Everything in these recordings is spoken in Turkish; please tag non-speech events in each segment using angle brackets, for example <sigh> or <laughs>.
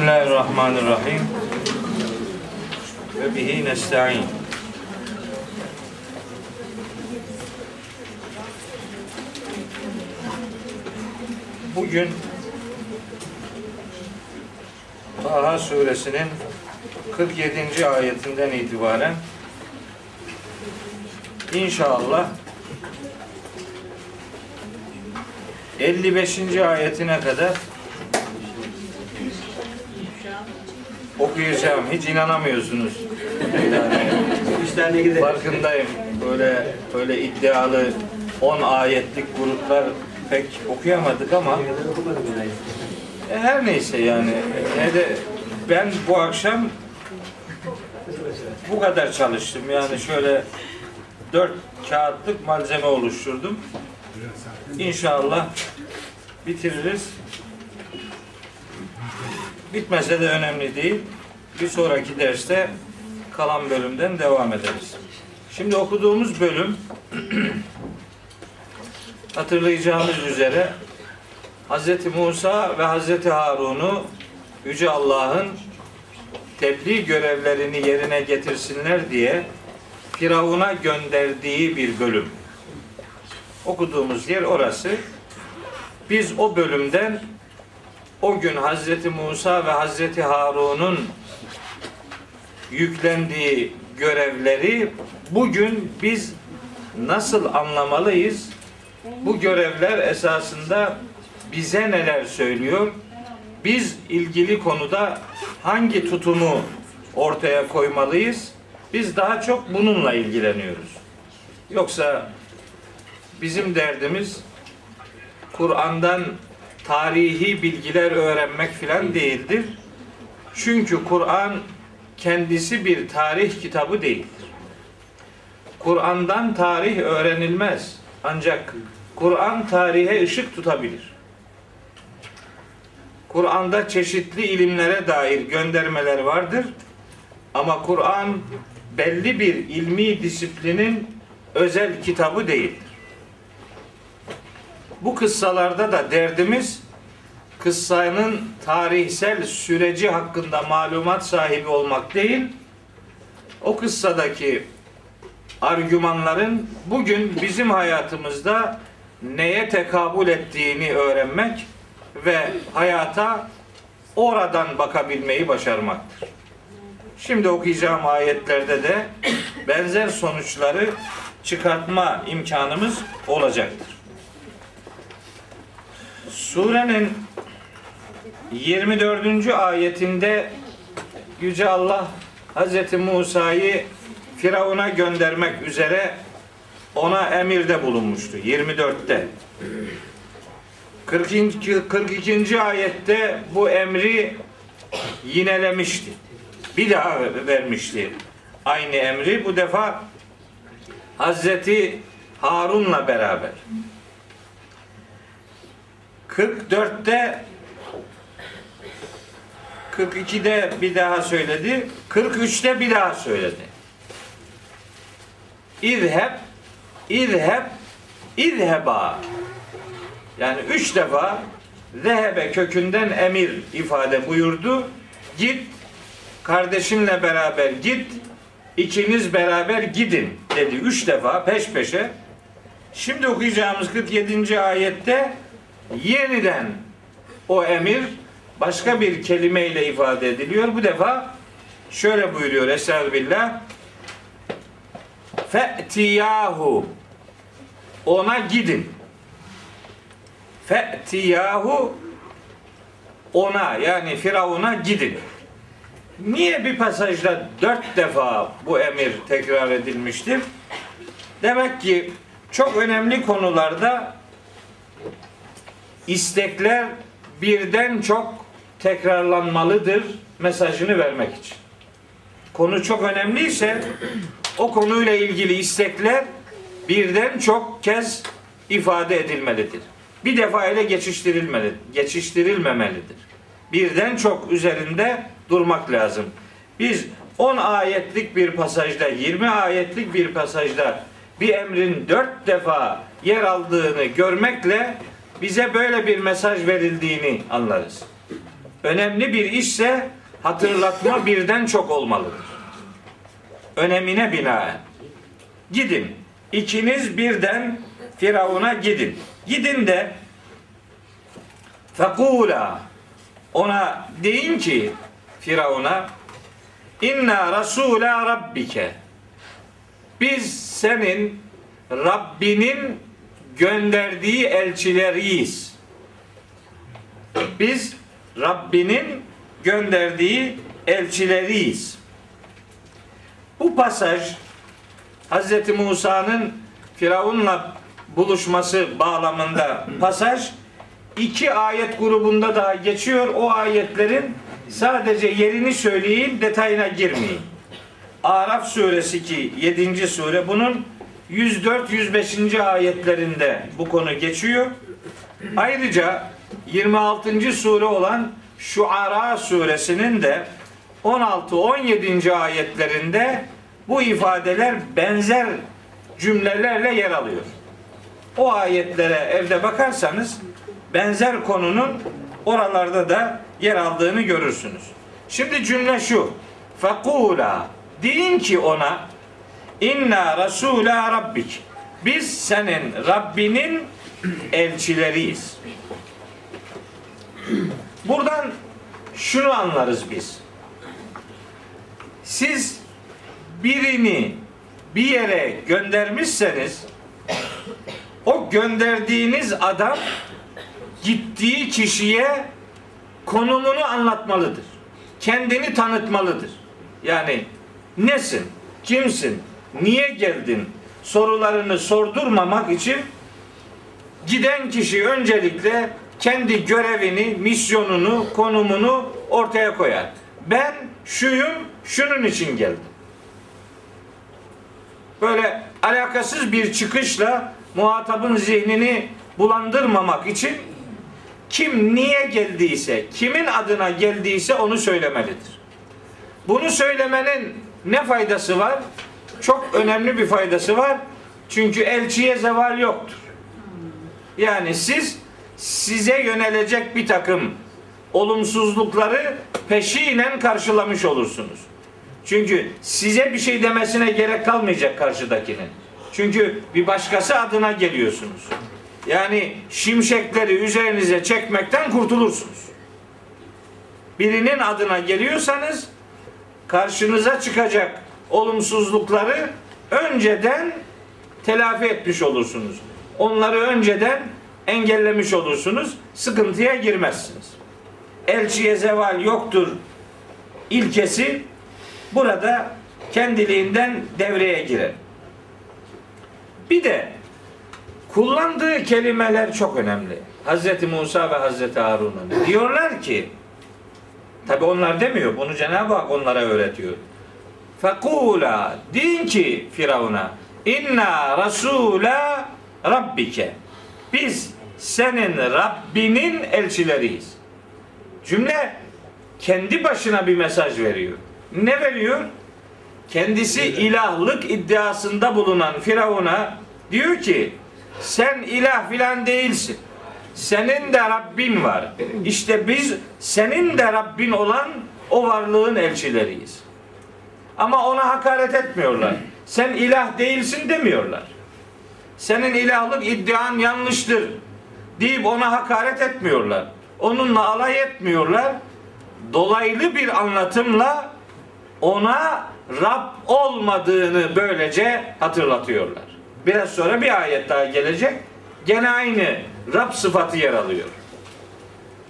Bismillahirrahmanirrahim. Ve bihi nesta'in. Bugün Taha suresinin 47. ayetinden itibaren inşallah 55. ayetine kadar okuyacağım. Hiç inanamıyorsunuz. <laughs> Yani farkındayım. Böyle böyle iddialı 10 ayetlik gruplar pek okuyamadık ama e, her neyse yani ne de ben bu akşam bu kadar çalıştım. Yani şöyle dört kağıtlık malzeme oluşturdum. İnşallah bitiririz. Bitmese de önemli değil. Bir sonraki derste kalan bölümden devam ederiz. Şimdi okuduğumuz bölüm <clears throat> hatırlayacağımız üzere Hz. Musa ve Hz. Harun'u Yüce Allah'ın tebliğ görevlerini yerine getirsinler diye Firavun'a gönderdiği bir bölüm. Okuduğumuz yer orası. Biz o bölümden o gün Hazreti Musa ve Hazreti Harun'un yüklendiği görevleri bugün biz nasıl anlamalıyız? Bu görevler esasında bize neler söylüyor? Biz ilgili konuda hangi tutumu ortaya koymalıyız? Biz daha çok bununla ilgileniyoruz. Yoksa bizim derdimiz Kur'an'dan tarihi bilgiler öğrenmek filan değildir. Çünkü Kur'an kendisi bir tarih kitabı değildir. Kur'an'dan tarih öğrenilmez. Ancak Kur'an tarihe ışık tutabilir. Kur'an'da çeşitli ilimlere dair göndermeler vardır. Ama Kur'an belli bir ilmi disiplinin özel kitabı değildir. Bu kıssalarda da derdimiz kıssanın tarihsel süreci hakkında malumat sahibi olmak değil, o kıssadaki argümanların bugün bizim hayatımızda neye tekabül ettiğini öğrenmek ve hayata oradan bakabilmeyi başarmaktır. Şimdi okuyacağım ayetlerde de benzer sonuçları çıkartma imkanımız olacaktır. Surenin 24. ayetinde Yüce Allah Hz. Musa'yı Firavun'a göndermek üzere ona emirde bulunmuştu. 24'te. 42. 42. ayette bu emri yinelemişti. Bir daha vermişti. Aynı emri bu defa Hazreti Harun'la beraber. 44'te 42'de bir daha söyledi. 43'te bir daha söyledi. İzheb İzheb İzheba yani üç defa zehebe kökünden emir ifade buyurdu. Git kardeşinle beraber git ikiniz beraber gidin dedi. Üç defa peş peşe. Şimdi okuyacağımız 47. ayette yeniden o emir başka bir kelimeyle ifade ediliyor. Bu defa şöyle buyuruyor Estağfirullah. Fe'tiyahu ona gidin. Fe'tiyahu ona yani Firavun'a gidin. Niye bir pasajda dört defa bu emir tekrar edilmiştir? Demek ki çok önemli konularda istekler birden çok tekrarlanmalıdır mesajını vermek için. Konu çok önemliyse o konuyla ilgili istekler birden çok kez ifade edilmelidir. Bir defa ile geçiştirilmeli, geçiştirilmemelidir. Birden çok üzerinde durmak lazım. Biz 10 ayetlik bir pasajda, 20 ayetlik bir pasajda bir emrin dört defa yer aldığını görmekle bize böyle bir mesaj verildiğini anlarız. önemli bir işse hatırlatma birden çok olmalıdır. Önemine binaen. Gidin. İkiniz birden Firavun'a gidin. Gidin de fekula ona deyin ki Firavun'a inna rasula rabbike biz senin Rabbinin gönderdiği elçileriyiz. Biz Rabbinin gönderdiği elçileriyiz. Bu pasaj Hz. Musa'nın Firavun'la buluşması bağlamında pasaj iki ayet grubunda daha geçiyor. O ayetlerin sadece yerini söyleyeyim, detayına girmeyeyim. Araf suresi ki 7. sure bunun 104-105. ayetlerinde bu konu geçiyor. Ayrıca 26. sure olan Şuara suresinin de 16-17. ayetlerinde bu ifadeler benzer cümlelerle yer alıyor. O ayetlere evde bakarsanız benzer konunun oralarda da yer aldığını görürsünüz. Şimdi cümle şu. Fekula deyin ki ona inna rasula rabbik biz senin Rabbinin elçileriyiz. Buradan şunu anlarız biz. Siz birini bir yere göndermişseniz o gönderdiğiniz adam gittiği kişiye konumunu anlatmalıdır. Kendini tanıtmalıdır. Yani nesin? Kimsin? Niye geldin? Sorularını sordurmamak için giden kişi öncelikle kendi görevini, misyonunu, konumunu ortaya koyar. Ben şuyum, şunun için geldim. Böyle alakasız bir çıkışla muhatabın zihnini bulandırmamak için kim niye geldiyse, kimin adına geldiyse onu söylemelidir. Bunu söylemenin ne faydası var? Çok önemli bir faydası var. Çünkü elçiye zeval yoktur. Yani siz size yönelecek bir takım olumsuzlukları peşinen karşılamış olursunuz. Çünkü size bir şey demesine gerek kalmayacak karşıdakinin. Çünkü bir başkası adına geliyorsunuz. Yani şimşekleri üzerinize çekmekten kurtulursunuz. Birinin adına geliyorsanız karşınıza çıkacak olumsuzlukları önceden telafi etmiş olursunuz. Onları önceden engellemiş olursunuz. Sıkıntıya girmezsiniz. Elçiye zeval yoktur ilkesi burada kendiliğinden devreye girer. Bir de kullandığı kelimeler çok önemli. Hazreti Musa ve Hazreti Harun'un. Diyorlar ki tabi onlar demiyor. Bunu Cenab-ı Hak onlara öğretiyor. Fekula din ki Firavun'a inna rasula rabbike biz senin Rabbinin elçileriyiz. Cümle kendi başına bir mesaj veriyor. Ne veriyor? Kendisi ilahlık iddiasında bulunan Firavun'a diyor ki sen ilah filan değilsin. Senin de Rabbin var. İşte biz senin de Rabbin olan o varlığın elçileriyiz. Ama ona hakaret etmiyorlar. Sen ilah değilsin demiyorlar. Senin ilahlık iddian yanlıştır deyip ona hakaret etmiyorlar. Onunla alay etmiyorlar. Dolaylı bir anlatımla ona Rab olmadığını böylece hatırlatıyorlar. Biraz sonra bir ayet daha gelecek. Gene aynı Rab sıfatı yer alıyor.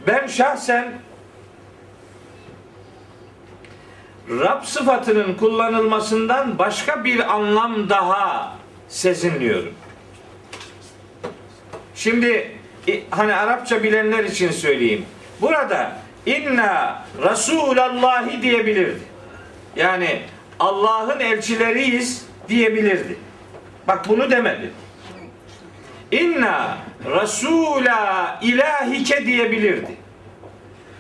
Ben şahsen Rab sıfatının kullanılmasından başka bir anlam daha sezinliyorum. Şimdi hani Arapça bilenler için söyleyeyim. Burada inna Rasulallahi diyebilirdi. Yani Allah'ın elçileriyiz diyebilirdi. Bak bunu demedi. İnna Rasula ilahike diyebilirdi.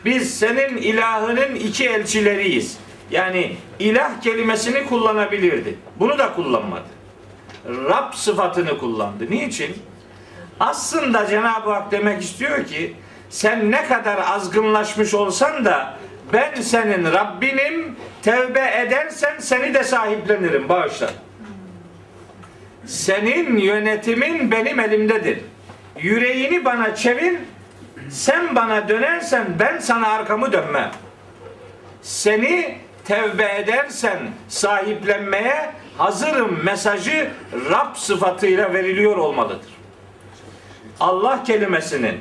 Biz senin ilahının iki elçileriyiz. Yani ilah kelimesini kullanabilirdi. Bunu da kullanmadı. Rab sıfatını kullandı. Niçin? Aslında Cenab-ı Hak demek istiyor ki sen ne kadar azgınlaşmış olsan da ben senin Rabbinim tevbe edersen seni de sahiplenirim bağışla. Senin yönetimin benim elimdedir. Yüreğini bana çevir. Sen bana dönersen ben sana arkamı dönmem. Seni tevbe edersen sahiplenmeye hazırım mesajı Rab sıfatıyla veriliyor olmalıdır. Allah kelimesinin,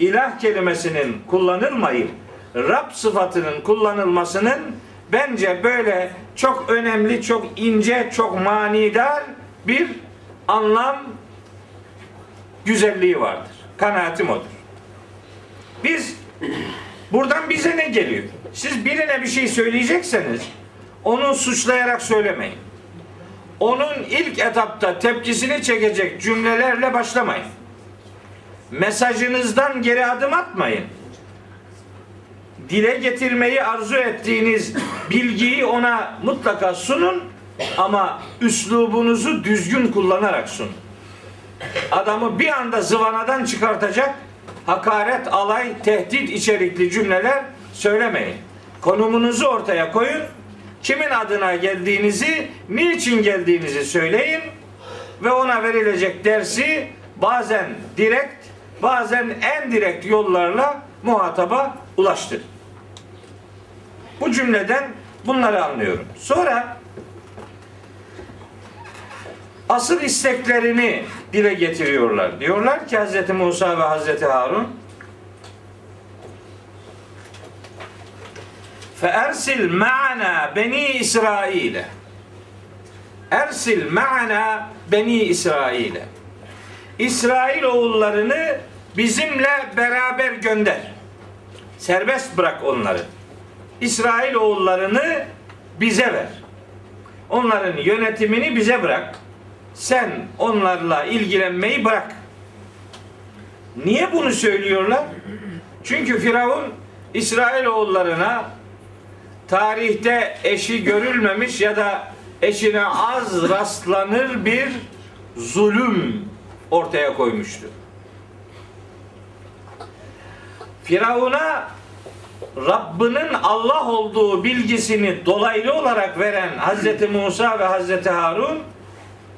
ilah kelimesinin kullanılmayıp Rab sıfatının kullanılmasının bence böyle çok önemli, çok ince, çok manidar bir anlam güzelliği vardır. Kanaatim odur. Biz buradan bize ne geliyor? Siz birine bir şey söyleyecekseniz onu suçlayarak söylemeyin. Onun ilk etapta tepkisini çekecek cümlelerle başlamayın. Mesajınızdan geri adım atmayın. Dile getirmeyi arzu ettiğiniz bilgiyi ona mutlaka sunun ama üslubunuzu düzgün kullanarak sunun. Adamı bir anda zıvanadan çıkartacak hakaret, alay, tehdit içerikli cümleler söylemeyin. Konumunuzu ortaya koyun. Kimin adına geldiğinizi, niçin geldiğinizi söyleyin ve ona verilecek dersi bazen direkt, bazen en direkt yollarla muhataba ulaştır. Bu cümleden bunları anlıyorum. Sonra asıl isteklerini dile getiriyorlar. Diyorlar ki Hz. Musa ve Hz. Harun Feersil ma'ana beni İsrail'e Ersil ma'ana beni İsrail'e İsrail oğullarını bizimle beraber gönder. Serbest bırak onları. İsrail oğullarını bize ver. Onların yönetimini bize bırak. Sen onlarla ilgilenmeyi bırak. Niye bunu söylüyorlar? Çünkü Firavun İsrail oğullarına tarihte eşi görülmemiş ya da eşine az rastlanır bir zulüm ortaya koymuştu. Firavun'a Rabbinin Allah olduğu bilgisini dolaylı olarak veren Hz. Musa ve Hz. Harun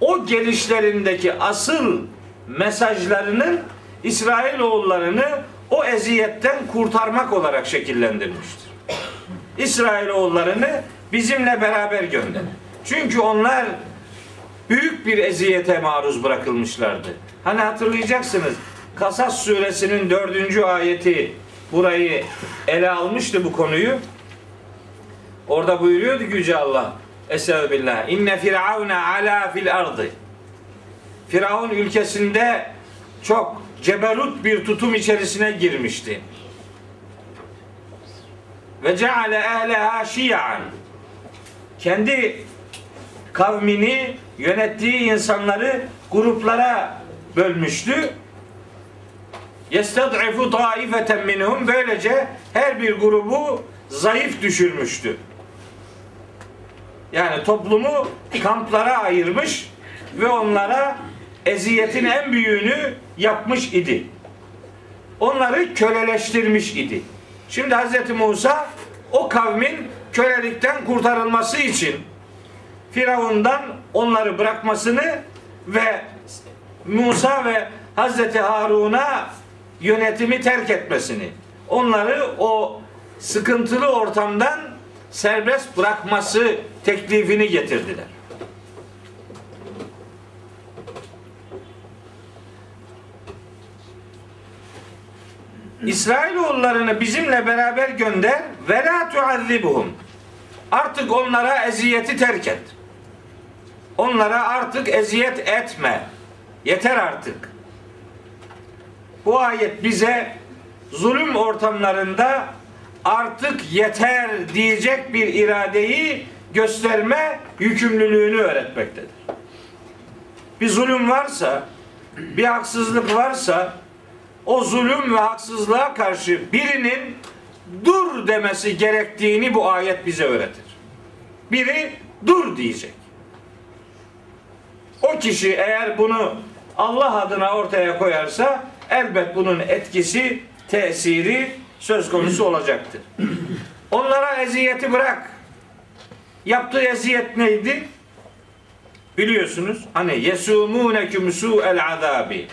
o gelişlerindeki asıl mesajlarının İsrail oğullarını o eziyetten kurtarmak olarak şekillendirmiştir. İsrail oğullarını bizimle beraber gönder. Çünkü onlar büyük bir eziyete maruz bırakılmışlardı. Hani hatırlayacaksınız Kasas suresinin dördüncü ayeti burayı ele almıştı bu konuyu. Orada buyuruyordu Yüce Allah. Estağfirullah. İnne firavune ala fil ardı. Firavun ülkesinde çok ceberut bir tutum içerisine girmişti. Ve ceale ehleha şiyan. Kendi kavmini yönettiği insanları gruplara bölmüştü. Yestad'ifu taifeten minhum böylece her bir grubu zayıf düşürmüştü. Yani toplumu kamplara ayırmış ve onlara eziyetin en büyüğünü yapmış idi. Onları köleleştirmiş idi. Şimdi Hz. Musa o kavmin kölelikten kurtarılması için Firavundan onları bırakmasını ve Musa ve Hazreti Harun'a yönetimi terk etmesini, onları o sıkıntılı ortamdan serbest bırakması teklifini getirdiler. İsrailoğullarını bizimle beraber gönder ve la tuazzibuhum. Artık onlara eziyeti terk et. Onlara artık eziyet etme. Yeter artık. Bu ayet bize zulüm ortamlarında artık yeter diyecek bir iradeyi gösterme yükümlülüğünü öğretmektedir. Bir zulüm varsa, bir haksızlık varsa o zulüm ve haksızlığa karşı birinin dur demesi gerektiğini bu ayet bize öğretir. Biri dur diyecek. O kişi eğer bunu Allah adına ortaya koyarsa elbet bunun etkisi tesiri söz konusu olacaktır. Onlara eziyeti bırak. Yaptığı eziyet neydi? Biliyorsunuz hani yesumunekum su'el azabi.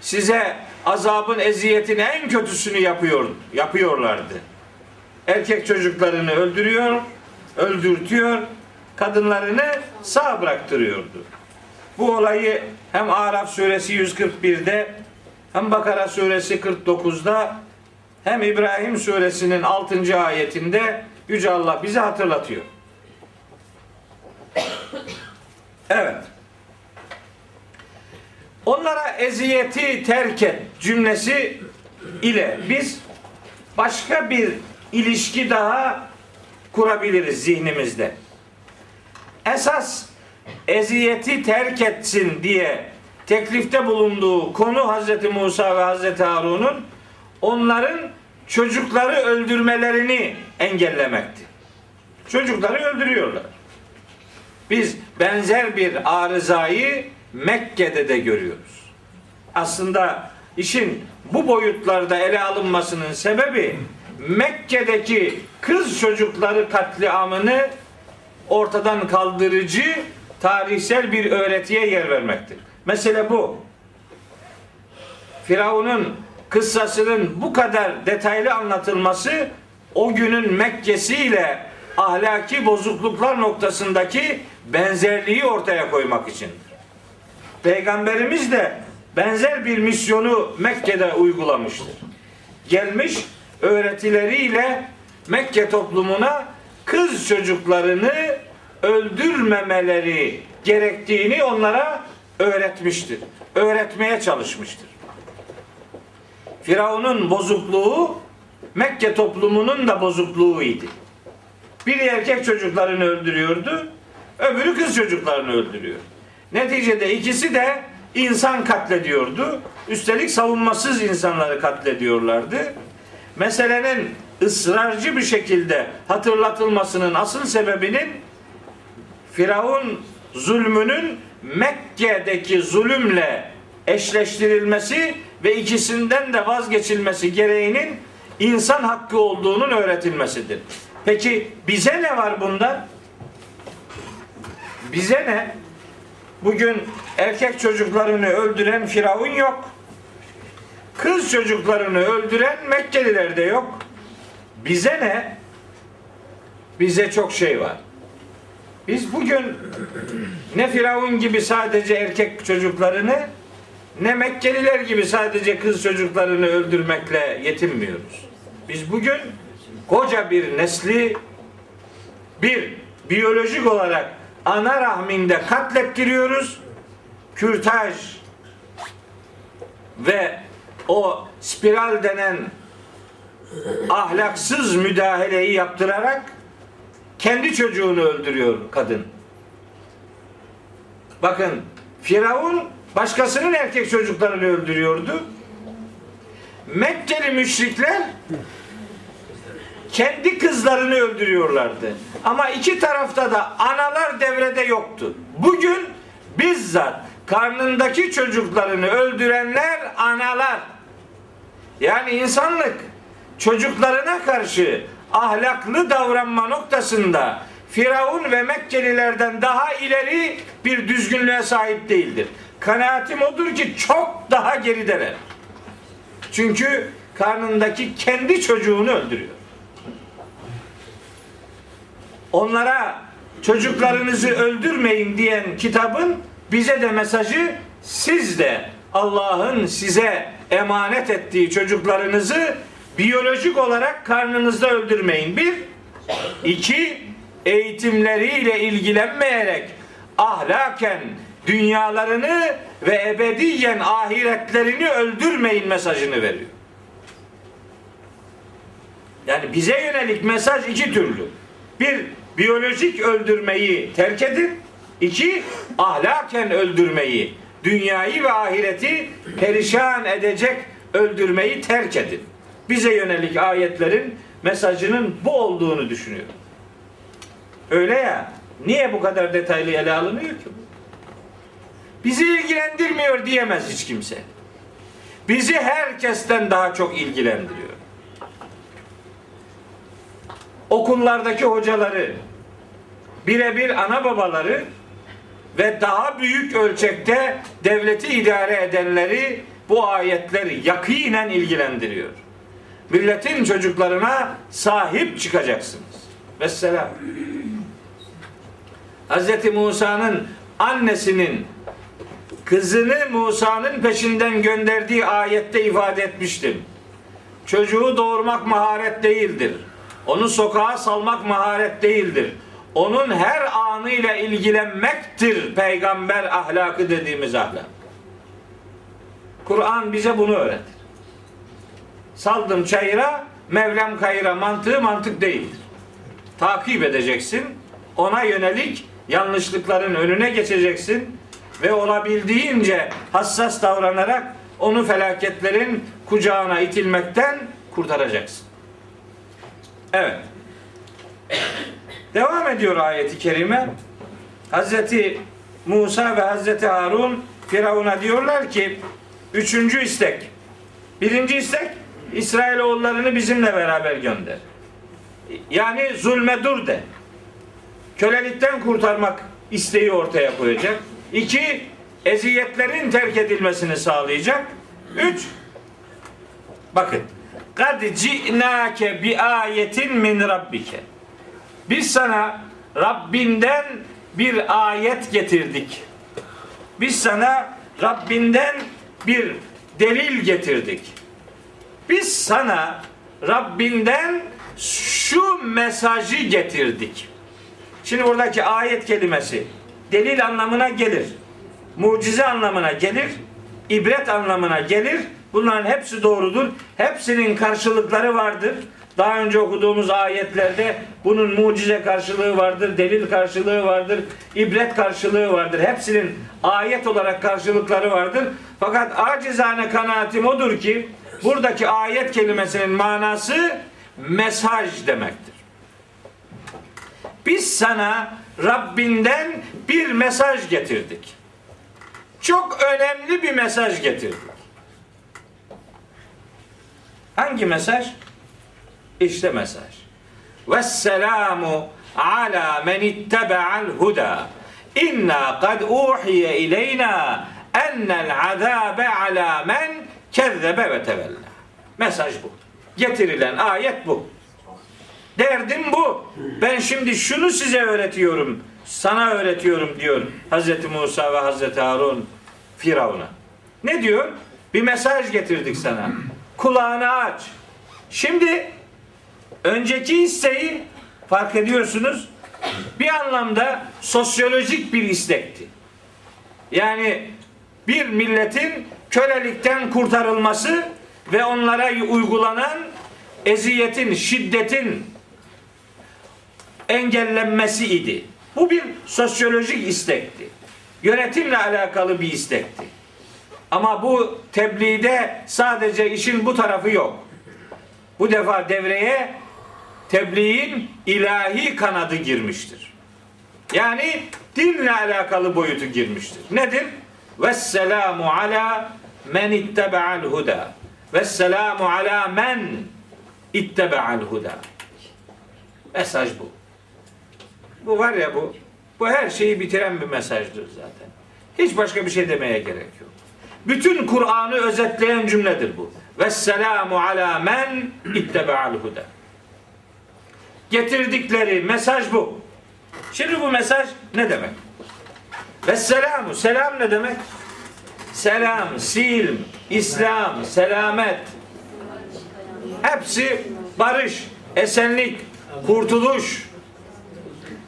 Size azabın eziyetin en kötüsünü yapıyor yapıyorlardı. Erkek çocuklarını öldürüyor, öldürtüyor, kadınlarını sağ bıraktırıyordu. Bu olayı hem Araf suresi 141'de hem Bakara suresi 49'da hem İbrahim suresinin 6. ayetinde Yüce Allah bize hatırlatıyor. Evet. Onlara eziyeti terk et cümlesi ile biz başka bir ilişki daha kurabiliriz zihnimizde. Esas eziyeti terk etsin diye teklifte bulunduğu konu Hazreti Musa ve Hazreti Harun'un onların çocukları öldürmelerini engellemekti. Çocukları öldürüyorlar. Biz benzer bir arızayı Mekke'de de görüyoruz. Aslında işin bu boyutlarda ele alınmasının sebebi Mekke'deki kız çocukları katliamını ortadan kaldırıcı tarihsel bir öğretiye yer vermektir. Mesele bu. Firavun'un kıssasının bu kadar detaylı anlatılması o günün Mekke'si ile ahlaki bozukluklar noktasındaki benzerliği ortaya koymak içindir. Peygamberimiz de benzer bir misyonu Mekke'de uygulamıştır. Gelmiş öğretileriyle Mekke toplumuna kız çocuklarını öldürmemeleri gerektiğini onlara öğretmiştir. Öğretmeye çalışmıştır. Firavun'un bozukluğu Mekke toplumunun da bozukluğuydu. Biri erkek çocuklarını öldürüyordu, öbürü kız çocuklarını öldürüyor. Neticede ikisi de insan katlediyordu. Üstelik savunmasız insanları katlediyorlardı. Meselenin ısrarcı bir şekilde hatırlatılmasının asıl sebebinin Firavun zulmünün Mekke'deki zulümle eşleştirilmesi ve ikisinden de vazgeçilmesi gereğinin insan hakkı olduğunun öğretilmesidir. Peki bize ne var bundan? Bize ne? Bugün erkek çocuklarını öldüren Firavun yok. Kız çocuklarını öldüren Mekkeliler de yok. Bize ne? Bize çok şey var. Biz bugün ne Firavun gibi sadece erkek çocuklarını ne Mekkeliler gibi sadece kız çocuklarını öldürmekle yetinmiyoruz. Biz bugün koca bir nesli bir biyolojik olarak ana rahminde katlettiriyoruz. Kürtaj ve o spiral denen ahlaksız müdahaleyi yaptırarak kendi çocuğunu öldürüyor kadın. Bakın Firavun başkasının erkek çocuklarını öldürüyordu. Mekkeli müşrikler kendi kızlarını öldürüyorlardı. Ama iki tarafta da analar devrede yoktu. Bugün bizzat karnındaki çocuklarını öldürenler analar. Yani insanlık çocuklarına karşı ahlaklı davranma noktasında Firavun ve Mekkelilerden daha ileri bir düzgünlüğe sahip değildir. Kanaatim odur ki çok daha gerideler. Çünkü karnındaki kendi çocuğunu öldürüyor. Onlara çocuklarınızı öldürmeyin diyen kitabın bize de mesajı siz de Allah'ın size emanet ettiği çocuklarınızı biyolojik olarak karnınızda öldürmeyin. Bir, iki, eğitimleriyle ilgilenmeyerek ahlaken dünyalarını ve ebediyen ahiretlerini öldürmeyin mesajını veriyor. Yani bize yönelik mesaj iki türlü. Bir, biyolojik öldürmeyi terk edin. İki, ahlaken öldürmeyi, dünyayı ve ahireti perişan edecek öldürmeyi terk edin. Bize yönelik ayetlerin mesajının bu olduğunu düşünüyorum. Öyle ya, niye bu kadar detaylı ele alınıyor ki bu? Bizi ilgilendirmiyor diyemez hiç kimse. bizi herkesten daha çok ilgilendiriyor. Okullardaki hocaları, birebir ana babaları ve daha büyük ölçekte devleti idare edenleri bu ayetleri yakinen ilgilendiriyor. Milletin çocuklarına sahip çıkacaksınız. Vesselam. Hz. Musa'nın annesinin kızını Musa'nın peşinden gönderdiği ayette ifade etmiştim. Çocuğu doğurmak maharet değildir. Onu sokağa salmak maharet değildir. Onun her anıyla ilgilenmektir peygamber ahlakı dediğimiz ahlak. Kur'an bize bunu öğretir. Saldım çayıra, Mevlam kayıra mantığı mantık değildir. Takip edeceksin. Ona yönelik yanlışlıkların önüne geçeceksin ve olabildiğince hassas davranarak onu felaketlerin kucağına itilmekten kurtaracaksın. Evet. Devam ediyor ayeti kerime. Hazreti Musa ve Hazreti Harun Firavun'a diyorlar ki üçüncü istek. Birinci istek İsrailoğullarını bizimle beraber gönder. Yani zulme dur de. Kölelikten kurtarmak isteği ortaya koyacak. İki, eziyetlerin terk edilmesini sağlayacak. Üç, bakın. Kad ci'nake bi ayetin min rabbike. Biz sana Rabbinden bir ayet getirdik. Biz sana Rabbinden bir delil getirdik. Biz sana Rabbinden şu mesajı getirdik. Şimdi buradaki ayet kelimesi delil anlamına gelir. Mucize anlamına gelir. ibret anlamına gelir. Bunların hepsi doğrudur. Hepsinin karşılıkları vardır. Daha önce okuduğumuz ayetlerde bunun mucize karşılığı vardır, delil karşılığı vardır, ibret karşılığı vardır. Hepsinin ayet olarak karşılıkları vardır. Fakat acizane kanaatim odur ki buradaki ayet kelimesinin manası mesaj demektir. Biz sana Rabbinden bir mesaj getirdik. Çok önemli bir mesaj getirdik. Hangi mesaj? İşte mesaj. Vesselamu ala men ittebe'al huda. İnna kad uhiye ileyna ennel azabe ala men kezzebe ve tevella. Mesaj bu. Getirilen ayet bu. Derdim bu. Ben şimdi şunu size öğretiyorum. Sana öğretiyorum diyor Hazreti Musa ve Hazreti Harun Firavun'a. Ne diyor? Bir mesaj getirdik sana. Kulağını aç. Şimdi önceki isteği fark ediyorsunuz bir anlamda sosyolojik bir istekti. Yani bir milletin kölelikten kurtarılması ve onlara uygulanan eziyetin, şiddetin engellenmesi idi. Bu bir sosyolojik istekti. Yönetimle alakalı bir istekti. Ama bu tebliğde sadece işin bu tarafı yok. Bu defa devreye tebliğin ilahi kanadı girmiştir. Yani dinle alakalı boyutu girmiştir. Nedir? Vesselamu ala men ittebe'al huda. Vesselamu ala men ittebe'al huda. Mesaj bu. Bu var ya bu. Bu her şeyi bitiren bir mesajdır zaten. Hiç başka bir şey demeye gerek yok. Bütün Kur'an'ı özetleyen cümledir bu. Vesselamu ala men ittebe'al huda. Getirdikleri mesaj bu. Şimdi bu mesaj ne demek? Vesselamu. Selam ne demek? Selam, silm, İslam, selamet. Hepsi barış, esenlik, kurtuluş,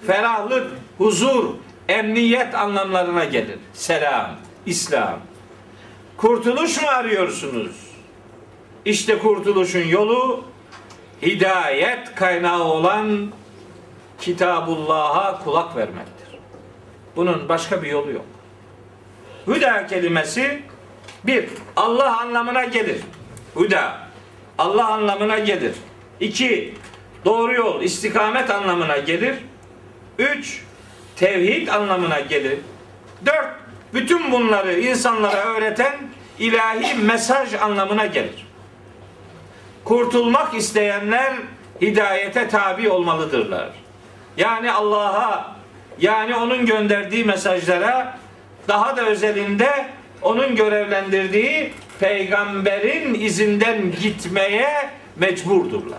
ferahlık, huzur, emniyet anlamlarına gelir. Selam, İslam. Kurtuluş mu arıyorsunuz? İşte kurtuluşun yolu hidayet kaynağı olan Kitabullah'a kulak vermektir. Bunun başka bir yolu yok. Hüda kelimesi bir, Allah anlamına gelir. Hüda, Allah anlamına gelir. İki, doğru yol, istikamet anlamına gelir. Üç, tevhid anlamına gelir. Dört, bütün bunları insanlara öğreten ilahi mesaj anlamına gelir. Kurtulmak isteyenler hidayete tabi olmalıdırlar. Yani Allah'a yani onun gönderdiği mesajlara daha da özelinde onun görevlendirdiği peygamberin izinden gitmeye mecburdurlar.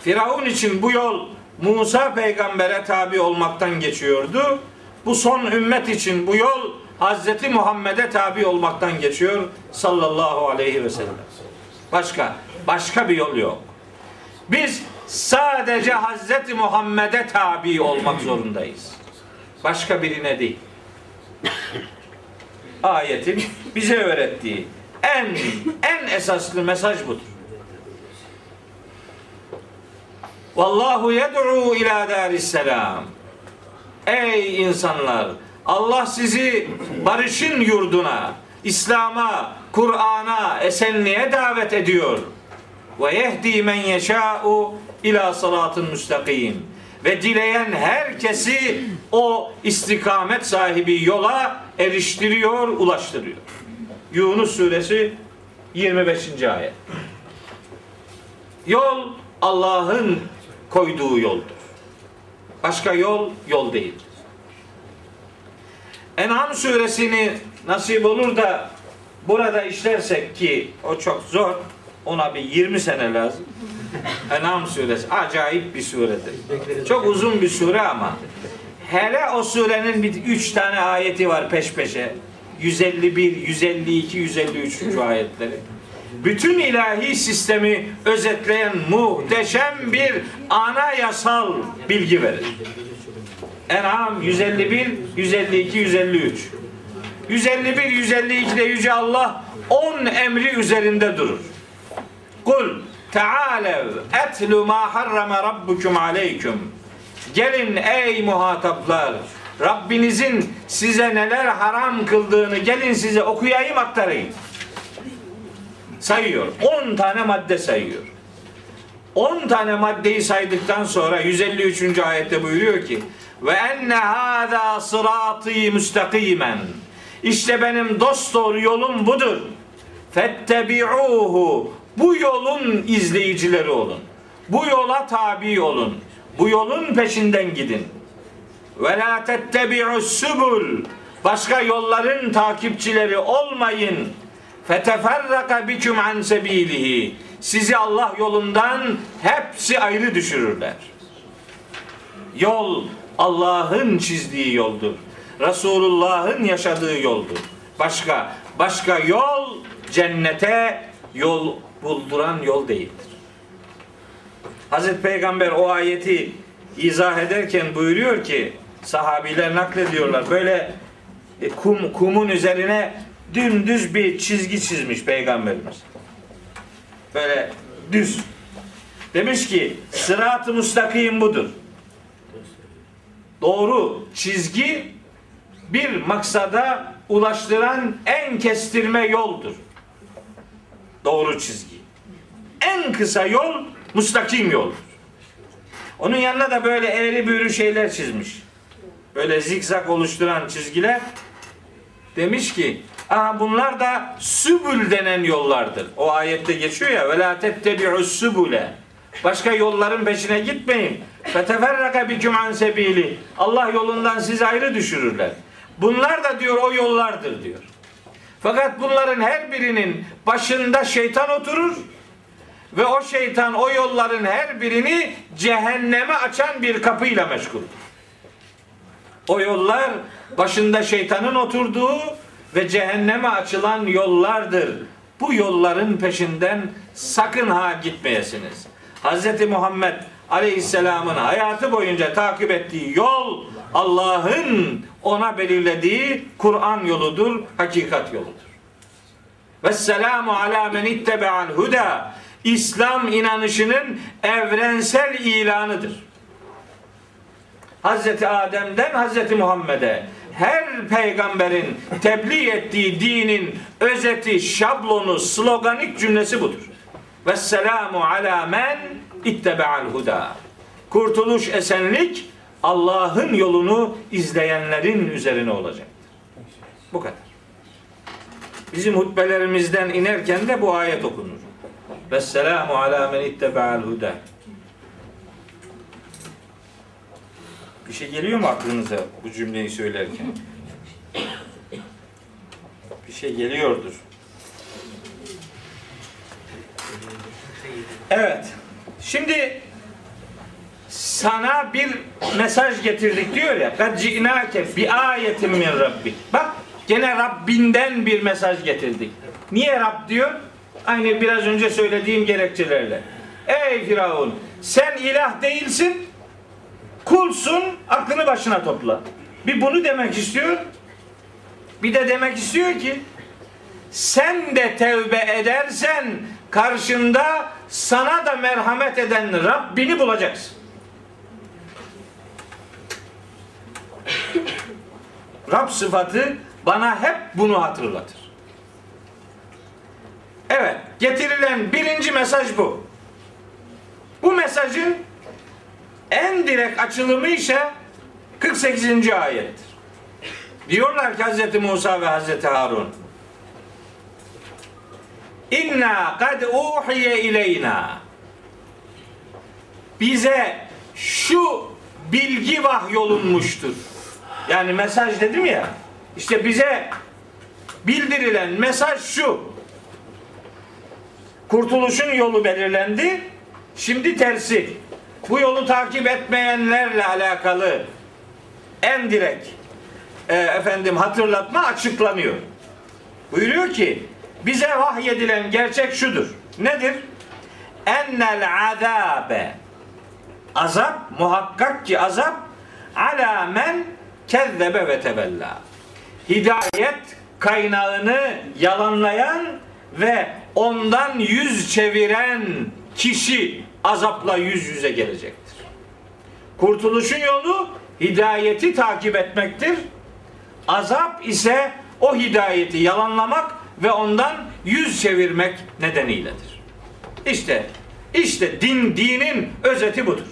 Firavun için bu yol Musa peygambere tabi olmaktan geçiyordu. Bu son ümmet için bu yol Hazreti Muhammed'e tabi olmaktan geçiyor sallallahu aleyhi ve sellem. Başka başka bir yol yok. Biz sadece Hazreti Muhammed'e tabi olmak zorundayız. Başka birine değil. Ayetin bize öğrettiği en en esaslı mesaj budur. Vallahu yed'u ila daris selam. Ey insanlar, Allah sizi barışın yurduna, İslam'a, Kur'an'a, esenliğe davet ediyor. Ve yehdi men yeşâ'u ila salatın müstakim. Ve dileyen herkesi o istikamet sahibi yola eriştiriyor, ulaştırıyor. Yunus suresi 25. ayet. Yol Allah'ın koyduğu yoldur. Başka yol yol değildir. En'am suresini nasip olur da burada işlersek ki o çok zor. Ona bir 20 sene lazım. <laughs> En'am suresi acayip bir suredir. Çok uzun bir sure ama hele o surenin bir üç tane ayeti var peş peşe. 151, 152, 153. ayetleri. Bütün ilahi sistemi özetleyen muhteşem bir anayasal bilgi verir. En'am 151, 152, 153. 151, 152'de Yüce Allah 10 emri üzerinde durur. Kul Tealev etlu ma harrama rabbukum aleyküm. Gelin ey muhataplar. Rabbinizin size neler haram kıldığını gelin size okuyayım aktarayım. Sayıyor. 10 tane madde sayıyor. 10 tane maddeyi saydıktan sonra 153. ayette buyuruyor ki ve enne hâzâ sırâtî müstakimen. İşte benim dost doğru yolum budur. Fettebi'uhu. Bu yolun izleyicileri olun. Bu yola tabi olun. Bu yolun peşinden gidin. Ve la tettebi'us. Başka yolların takipçileri olmayın. Feteferraka bikum an sebilihi. Sizi Allah yolundan hepsi ayrı düşürürler. Yol Allah'ın çizdiği yoldur. Resulullah'ın yaşadığı yoldur. Başka başka yol cennete yol bulduran yol değildir. Hazreti Peygamber o ayeti izah ederken buyuruyor ki sahabiler naklediyorlar. Böyle e, kum kumun üzerine dümdüz bir çizgi çizmiş peygamberimiz. Böyle düz. Demiş ki sırat-ı müstakim budur. Doğru çizgi bir maksada ulaştıran en kestirme yoldur. Doğru çizgi. En kısa yol müstakim yoldur. Onun yanına da böyle eğri büğrü şeyler çizmiş. Böyle zikzak oluşturan çizgiler. Demiş ki Aha bunlar da sübül denen yollardır. O ayette geçiyor ya la tettebi'us sübüle. Başka yolların peşine gitmeyin. Feteferraka biküm an sebili. Allah yolundan sizi ayrı düşürürler. Bunlar da diyor o yollardır diyor. Fakat bunların her birinin başında şeytan oturur ve o şeytan o yolların her birini cehenneme açan bir kapıyla meşguldür. O yollar başında şeytanın oturduğu ve cehenneme açılan yollardır. Bu yolların peşinden sakın ha gitmeyesiniz. Hz. Muhammed Aleyhisselam'ın hayatı boyunca takip ettiği yol Allah'ın ona belirlediği Kur'an yoludur, hakikat yoludur. Vesselamu ala men ittebe'al huda. İslam inanışının evrensel ilanıdır. Hazreti Adem'den Hazreti Muhammed'e her peygamberin tebliğ ettiği dinin özeti, şablonu, sloganik cümlesi budur. Vesselamu ala men ittebe'al huda. Kurtuluş, esenlik Allah'ın yolunu izleyenlerin üzerine olacaktır. Bu kadar. Bizim hutbelerimizden inerken de bu ayet okunur. Vesselamu ala men ittebe'al huda. Bir şey geliyor mu aklınıza bu cümleyi söylerken? Bir şey geliyordur. Evet. Şimdi sana bir mesaj getirdik diyor ya. Kad ci'nake bi ayetin min rabbik. Bak gene Rabbinden bir mesaj getirdik. Niye Rab diyor? Aynı biraz önce söylediğim gerekçelerle. Ey Firavun sen ilah değilsin. Kulsun aklını başına topla. Bir bunu demek istiyor. Bir de demek istiyor ki sen de tevbe edersen karşında sana da merhamet eden Rabbini bulacaksın. Rab sıfatı bana hep bunu hatırlatır. Evet, getirilen birinci mesaj bu. Bu mesajın en direkt açılımı ise 48. ayettir. Diyorlar ki Hz. Musa ve Hz. Harun İnna kad uhiye ileyna bize şu bilgi vahyolunmuştur. Yani mesaj dedim ya. İşte bize bildirilen mesaj şu. Kurtuluşun yolu belirlendi. Şimdi tersi. Bu yolu takip etmeyenlerle alakalı en direkt e, efendim hatırlatma açıklanıyor. Buyuruyor ki bize vahyedilen gerçek şudur. Nedir? Ennel azabe azap muhakkak ki azap ala men kezzebe ve tebella. Hidayet kaynağını yalanlayan ve ondan yüz çeviren kişi azapla yüz yüze gelecektir. Kurtuluşun yolu hidayeti takip etmektir. Azap ise o hidayeti yalanlamak ve ondan yüz çevirmek nedeniyledir. İşte işte din dinin özeti budur.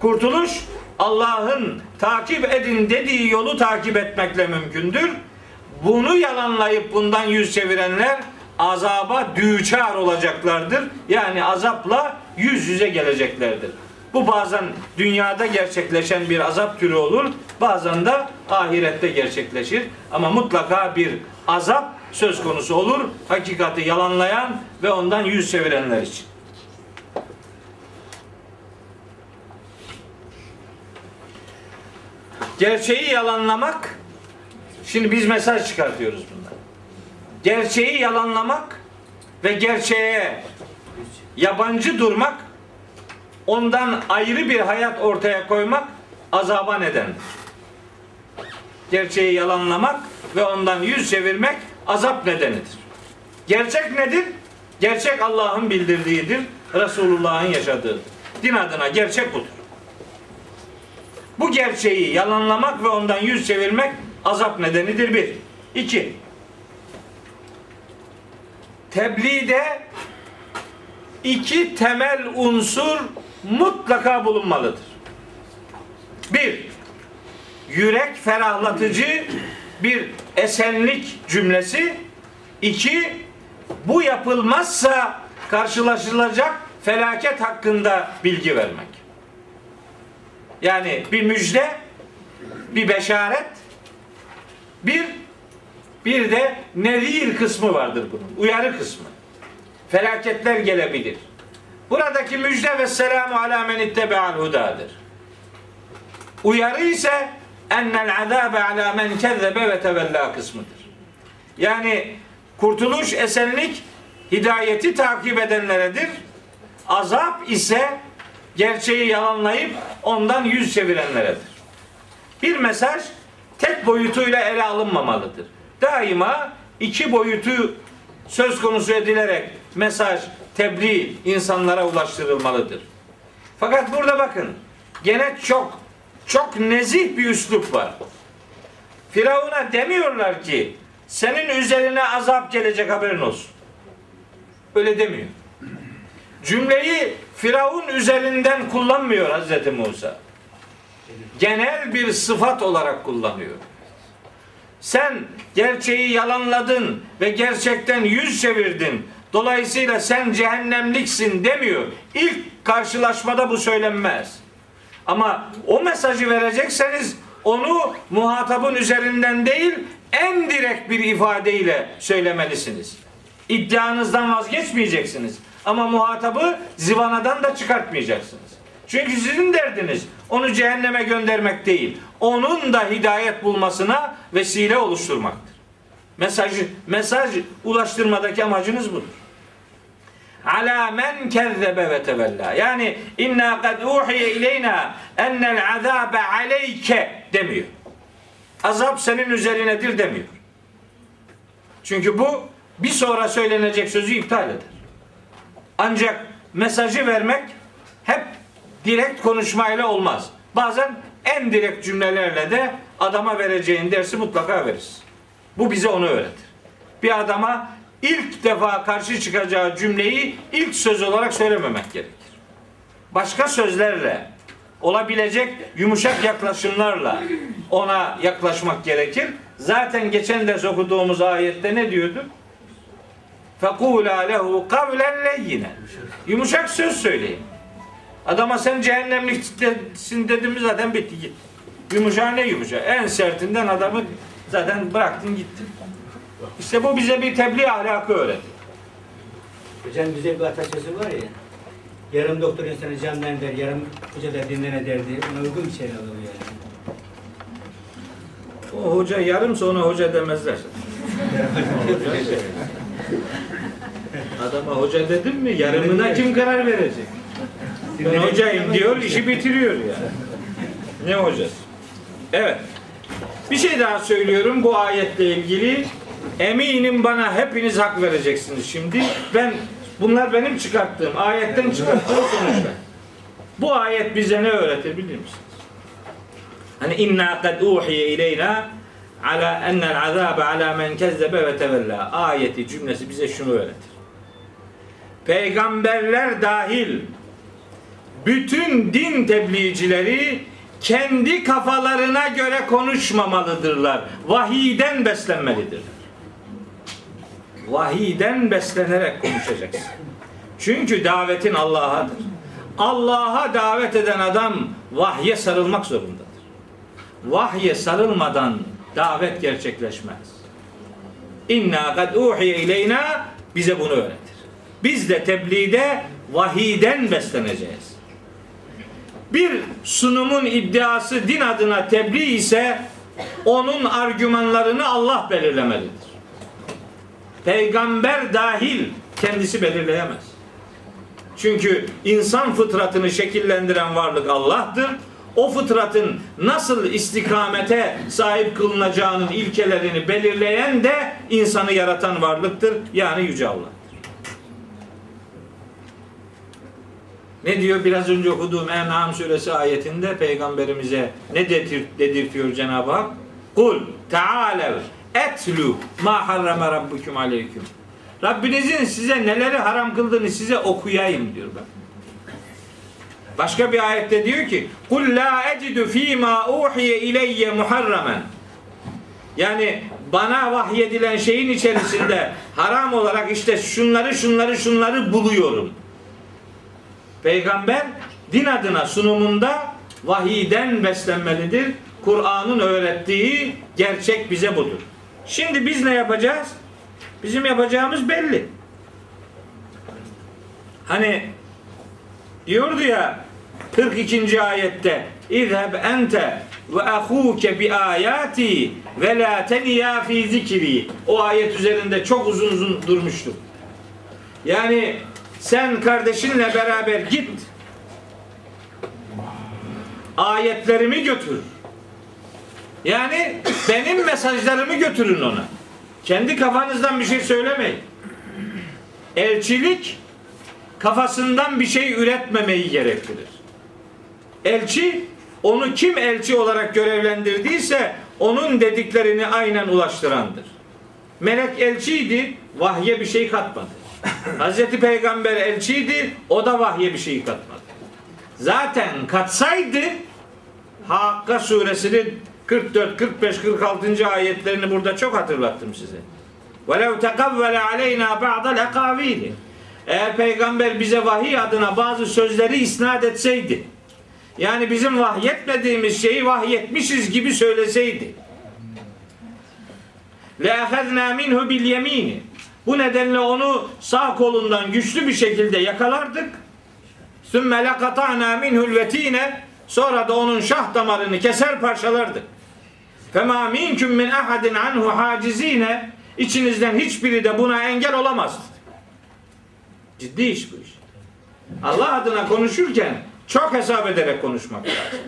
Kurtuluş Allah'ın takip edin dediği yolu takip etmekle mümkündür. Bunu yalanlayıp bundan yüz çevirenler azaba düçar olacaklardır. Yani azapla yüz yüze geleceklerdir. Bu bazen dünyada gerçekleşen bir azap türü olur. Bazen de ahirette gerçekleşir. Ama mutlaka bir azap söz konusu olur. Hakikati yalanlayan ve ondan yüz çevirenler için. Gerçeği yalanlamak şimdi biz mesaj çıkartıyoruz bundan. Gerçeği yalanlamak ve gerçeğe yabancı durmak ondan ayrı bir hayat ortaya koymak azaba nedendir. Gerçeği yalanlamak ve ondan yüz çevirmek azap nedenidir. Gerçek nedir? Gerçek Allah'ın bildirdiğidir. Resulullah'ın yaşadığıdır. Din adına gerçek budur. Bu gerçeği yalanlamak ve ondan yüz çevirmek azap nedenidir bir. İki. Tebliğde iki temel unsur mutlaka bulunmalıdır. Bir, yürek ferahlatıcı bir esenlik cümlesi. İki, bu yapılmazsa karşılaşılacak felaket hakkında bilgi vermek. Yani bir müjde, bir beşaret, bir bir de nevir kısmı vardır bunun. Uyarı kısmı. Felaketler gelebilir. Buradaki müjde ve selamu ala men ittebe'al hudadır. Uyarı ise ennel azabe ala men kezzebe ve tevella kısmıdır. Yani kurtuluş, esenlik hidayeti takip edenleredir. Azap ise gerçeği yalanlayıp ondan yüz çevirenleredir. Bir mesaj tek boyutuyla ele alınmamalıdır. Daima iki boyutu söz konusu edilerek mesaj, tebliğ insanlara ulaştırılmalıdır. Fakat burada bakın gene çok çok nezih bir üslup var. Firavun'a demiyorlar ki senin üzerine azap gelecek haberin olsun. Öyle demiyor. Cümleyi Firavun üzerinden kullanmıyor Hazreti Musa. Genel bir sıfat olarak kullanıyor. Sen gerçeği yalanladın ve gerçekten yüz çevirdin. Dolayısıyla sen cehennemliksin demiyor. İlk karşılaşmada bu söylenmez. Ama o mesajı verecekseniz onu muhatabın üzerinden değil en direkt bir ifadeyle söylemelisiniz. İddianızdan vazgeçmeyeceksiniz. Ama muhatabı zivanadan da çıkartmayacaksınız. Çünkü sizin derdiniz onu cehenneme göndermek değil. Onun da hidayet bulmasına vesile oluşturmaktır. Mesaj, mesaj ulaştırmadaki amacınız budur. Ala men kezzebe ve tevella. Yani inna kad uhiye ileyna ennel azabe aleyke demiyor. Azap senin üzerinedir demiyor. Çünkü bu bir sonra söylenecek sözü iptal eder. Ancak mesajı vermek hep direkt konuşmayla olmaz. Bazen en direkt cümlelerle de adama vereceğin dersi mutlaka veririz. Bu bize onu öğretir. Bir adama ilk defa karşı çıkacağı cümleyi ilk söz olarak söylememek gerekir. Başka sözlerle, olabilecek yumuşak yaklaşımlarla ona yaklaşmak gerekir. Zaten geçen ders okuduğumuz ayette ne diyordu? Fekula lehu kavlen leyyine. Yumuşak söz söyleyin. Adama sen cehennemliksin dedim mi zaten bitti git. Yumuşak ne yumuşak? En sertinden adamı zaten bıraktın gittin. İşte bu bize bir tebliğ ahlakı öğretti. Hocam güzel bir atasözü var ya. Yarım doktor insanı candan der, yarım hoca da dinlene derdi. Ona uygun bir şey alalım yani. O hoca yarımsa ona hoca demezler. <laughs> Adama hoca dedim mi yarımına kim karar verecek? Ben hocayım diyor işi bitiriyor ya. Ne hocası? Evet. Bir şey daha söylüyorum bu ayetle ilgili. Eminim bana hepiniz hak vereceksiniz şimdi. Ben bunlar benim çıkarttığım, ayetten çıkarttığım sonuçlar. Bu ayet bize ne öğretir bilir misiniz? Hani inna kad uhiye ileyna ala enel azabe ala men kezzebe ve tevella. Ayeti cümlesi bize şunu öğretir. Peygamberler dahil bütün din tebliğcileri kendi kafalarına göre konuşmamalıdırlar. Vahiyden beslenmelidirler. Vahiyden beslenerek konuşacaksın. Çünkü davetin Allah'adır. Allah'a davet eden adam vahye sarılmak zorundadır. Vahye sarılmadan davet gerçekleşmez. İnna kad uhiye ileyna bize bunu öğretir. Biz de tebliğde vahiden besleneceğiz. Bir sunumun iddiası din adına tebliğ ise onun argümanlarını Allah belirlemelidir. Peygamber dahil kendisi belirleyemez. Çünkü insan fıtratını şekillendiren varlık Allah'tır. O fıtratın nasıl istikamete sahip kılınacağının ilkelerini belirleyen de insanı yaratan varlıktır. Yani Yüce Allah. Ne diyor biraz önce okuduğum En'am suresi ayetinde peygamberimize ne dedir, dedirtiyor Cenab-ı Hak? Kul taalev etlu ma harrama rabbukum aleyküm. Rabbinizin size neleri haram kıldığını size okuyayım diyor bak. Başka bir ayette diyor ki kul la ecidu fîmâ uhiye ileyye muharramen yani bana vahyedilen şeyin içerisinde haram olarak işte şunları şunları şunları buluyorum. Peygamber din adına sunumunda vahiden beslenmelidir. Kur'an'ın öğrettiği gerçek bize budur. Şimdi biz ne yapacağız? Bizim yapacağımız belli. Hani diyordu ya 42. ayette İzheb ente ve ahuke bi ayati ve la teniya fi zikri. O ayet üzerinde çok uzun uzun durmuştuk. Yani sen kardeşinle beraber git. Ayetlerimi götür. Yani benim mesajlarımı götürün ona. Kendi kafanızdan bir şey söylemeyin. Elçilik kafasından bir şey üretmemeyi gerektirir. Elçi onu kim elçi olarak görevlendirdiyse onun dediklerini aynen ulaştırandır. Melek elçiydi, vahye bir şey katmadı. Hazreti Peygamber elçiydi, o da vahye bir şey katmadı. Zaten katsaydı Hakka suresinin 44, 45, 46. ayetlerini burada çok hatırlattım size. وَلَوْ تَقَوَّلَ عَلَيْنَا بَعْضَ لَقَاو۪يلِ Eğer peygamber bize vahiy adına bazı sözleri isnat etseydi, yani bizim vahyetmediğimiz şeyi vahyetmişiz gibi söyleseydi. لَاَخَذْنَا مِنْهُ بِالْيَم۪ينِ bu nedenle onu sağ kolundan güçlü bir şekilde yakalardık. Sümme lekata'na minhul vetine sonra da onun şah damarını keser parçalardık. Fema minküm min ahadin anhu hacizine içinizden hiçbiri de buna engel olamazdı. Ciddi iş bu iş. Allah adına konuşurken çok hesap ederek konuşmak lazım.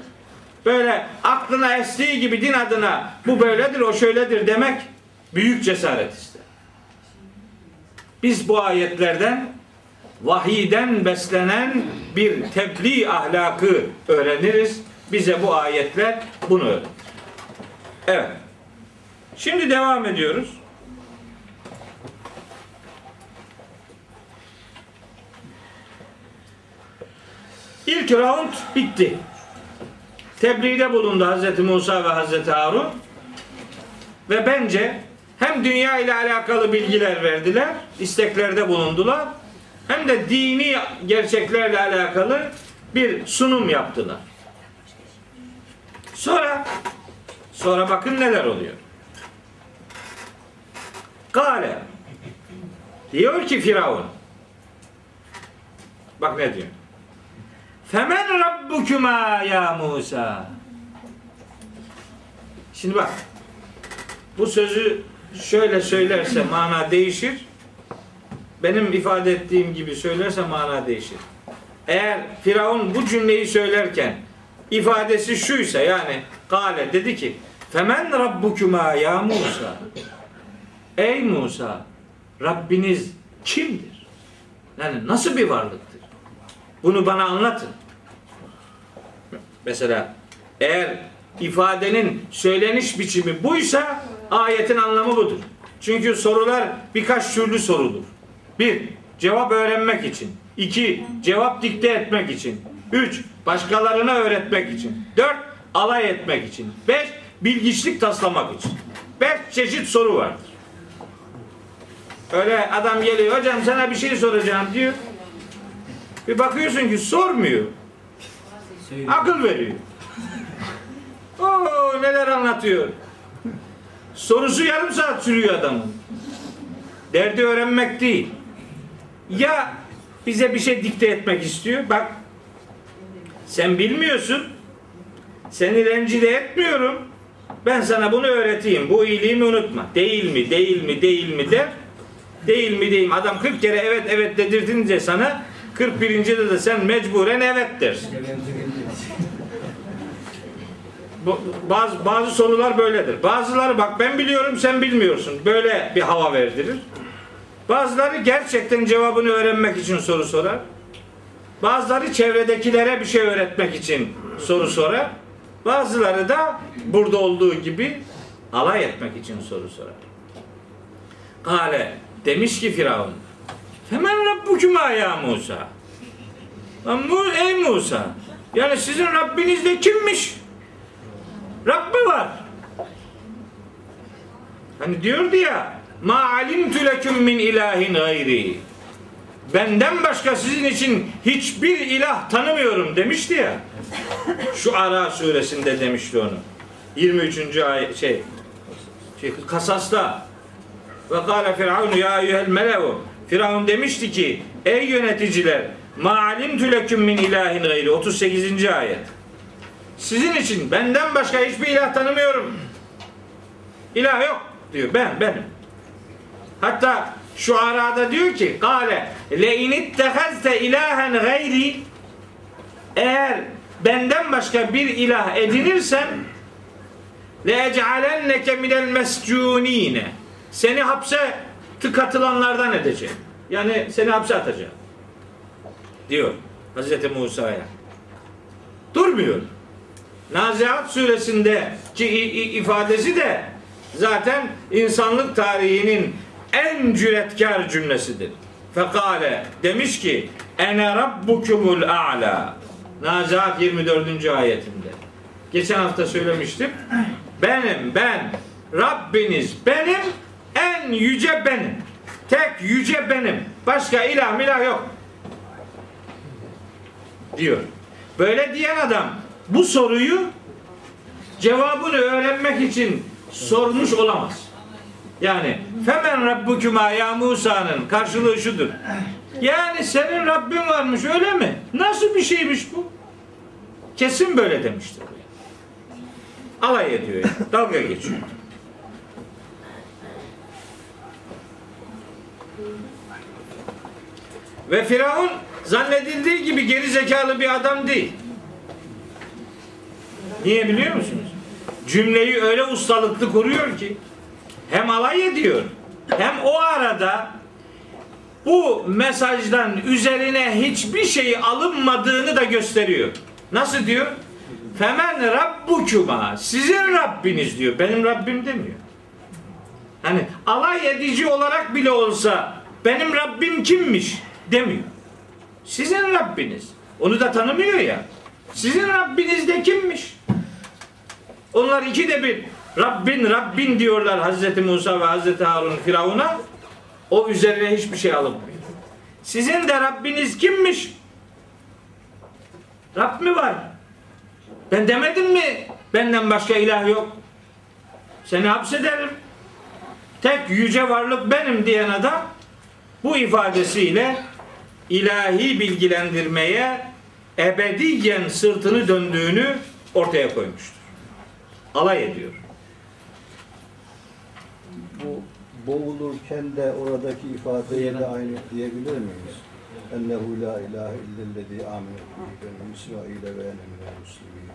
Böyle aklına estiği gibi din adına bu böyledir o şöyledir demek büyük cesaret ister. Biz bu ayetlerden vahiyden beslenen bir tebliğ ahlakı öğreniriz. Bize bu ayetler bunu öğretir. Evet. Şimdi devam ediyoruz. İlk round bitti. Tebliğde bulundu Hazreti Musa ve Hazreti Harun. Ve bence hem dünya ile alakalı bilgiler verdiler, isteklerde bulundular. Hem de dini gerçeklerle alakalı bir sunum yaptılar. Sonra sonra bakın neler oluyor. Kale diyor ki Firavun bak ne diyor. Femen rabbukuma ya Musa. Şimdi bak. Bu sözü şöyle söylerse mana değişir. Benim ifade ettiğim gibi söylerse mana değişir. Eğer Firavun bu cümleyi söylerken ifadesi şuysa yani kale dedi ki Femen rabbukuma ya Musa. Ey Musa Rabbiniz kimdir? Yani nasıl bir varlıktır? Bunu bana anlatın. Mesela eğer ifadenin söyleniş biçimi buysa ayetin anlamı budur. Çünkü sorular birkaç türlü sorulur. Bir, cevap öğrenmek için. İki, cevap dikte etmek için. Üç, başkalarına öğretmek için. Dört, alay etmek için. Beş, bilgiçlik taslamak için. Beş çeşit soru vardır. Öyle adam geliyor, hocam sana bir şey soracağım diyor. Bir bakıyorsun ki sormuyor. Akıl veriyor. Oo neler anlatıyor. Sorusu yarım saat sürüyor adamın. Derdi öğrenmek değil. Ya bize bir şey dikte etmek istiyor. Bak sen bilmiyorsun. Seni rencide etmiyorum. Ben sana bunu öğreteyim. Bu iyiliğimi unutma. Değil mi, değil mi, değil mi der. Değil mi, mi. Adam 40 kere evet evet dedirtince sana 41. de de sen mecburen evet dersin. Bazı bazı sorular böyledir. Bazıları bak ben biliyorum sen bilmiyorsun. Böyle bir hava verdirir. Bazıları gerçekten cevabını öğrenmek için soru sorar. Bazıları çevredekilere bir şey öğretmek için soru sorar. Bazıları da burada olduğu gibi alay etmek için soru sorar. Kale demiş ki Firavun Femen Rabbukuma ya Musa Ey Musa yani sizin Rabbiniz de kimmiş? Rabbi var. Hani diyordu ya ma alimtu leküm min ilahin gayri. Benden başka sizin için hiçbir ilah tanımıyorum demişti ya. Şu Ara suresinde demişti onu. 23. ayet şey, şey Kasas'ta ve kâle firavunu ya eyyuhel melevu Firavun demişti ki ey yöneticiler ma alimtu leküm min ilahin gayri 38. ayet. Sizin için benden başka hiçbir ilah tanımıyorum. İlah yok diyor. Ben benim. Hatta şu arada diyor ki Kale le inittehazte ilahen gayri eğer benden başka bir ilah edinirsen le ec'alenneke minel mescunine seni hapse tıkatılanlardan edeceğim. Yani seni hapse atacağım. Diyor Hazreti Musa'ya. Durmuyor. Nazihat suresindeki ifadesi de zaten insanlık tarihinin en cüretkar cümlesidir. Fekale demiş ki ene rabbukumul a'la Nazihat 24. ayetinde. Geçen hafta söylemiştim. benim, ben, Rabbiniz benim, en yüce benim. Tek yüce benim. Başka ilah milah yok. Diyor. Böyle diyen adam bu soruyu cevabını öğrenmek için sormuş olamaz. Yani femen rabbukuma ya Musa'nın karşılığı şudur. Yani senin Rabbin varmış öyle mi? Nasıl bir şeymiş bu? Kesin böyle demiştir. Alay ediyor yani. Dalga geçiyor. Ve Firavun zannedildiği gibi geri zekalı bir adam değil. Niye biliyor musunuz? Cümleyi öyle ustalıklı kuruyor ki hem alay ediyor hem o arada bu mesajdan üzerine hiçbir şey alınmadığını da gösteriyor. Nasıl diyor? Femen rabbukuma sizin Rabbiniz diyor. Benim Rabbim demiyor. Hani alay edici olarak bile olsa benim Rabbim kimmiş demiyor. Sizin Rabbiniz. Onu da tanımıyor ya. Sizin Rabbiniz de kimmiş? Onlar iki de bir Rabbin Rabbin diyorlar Hazreti Musa ve Hazreti Harun Firavun'a. O üzerine hiçbir şey alınmıyor. Sizin de Rabbiniz kimmiş? Rab mi var? Ben demedim mi benden başka ilah yok? Seni hapsederim. Tek yüce varlık benim diyen adam bu ifadesiyle ilahi bilgilendirmeye ebediyen sırtını döndüğünü ortaya koymuştur. Alay ediyor. Bu boğulurken de oradaki ifadeyi de aynı diyebilir miyiz? Ennehu la ilahe illellezî âmene bihi benu İsrail ve ene minel muslimin.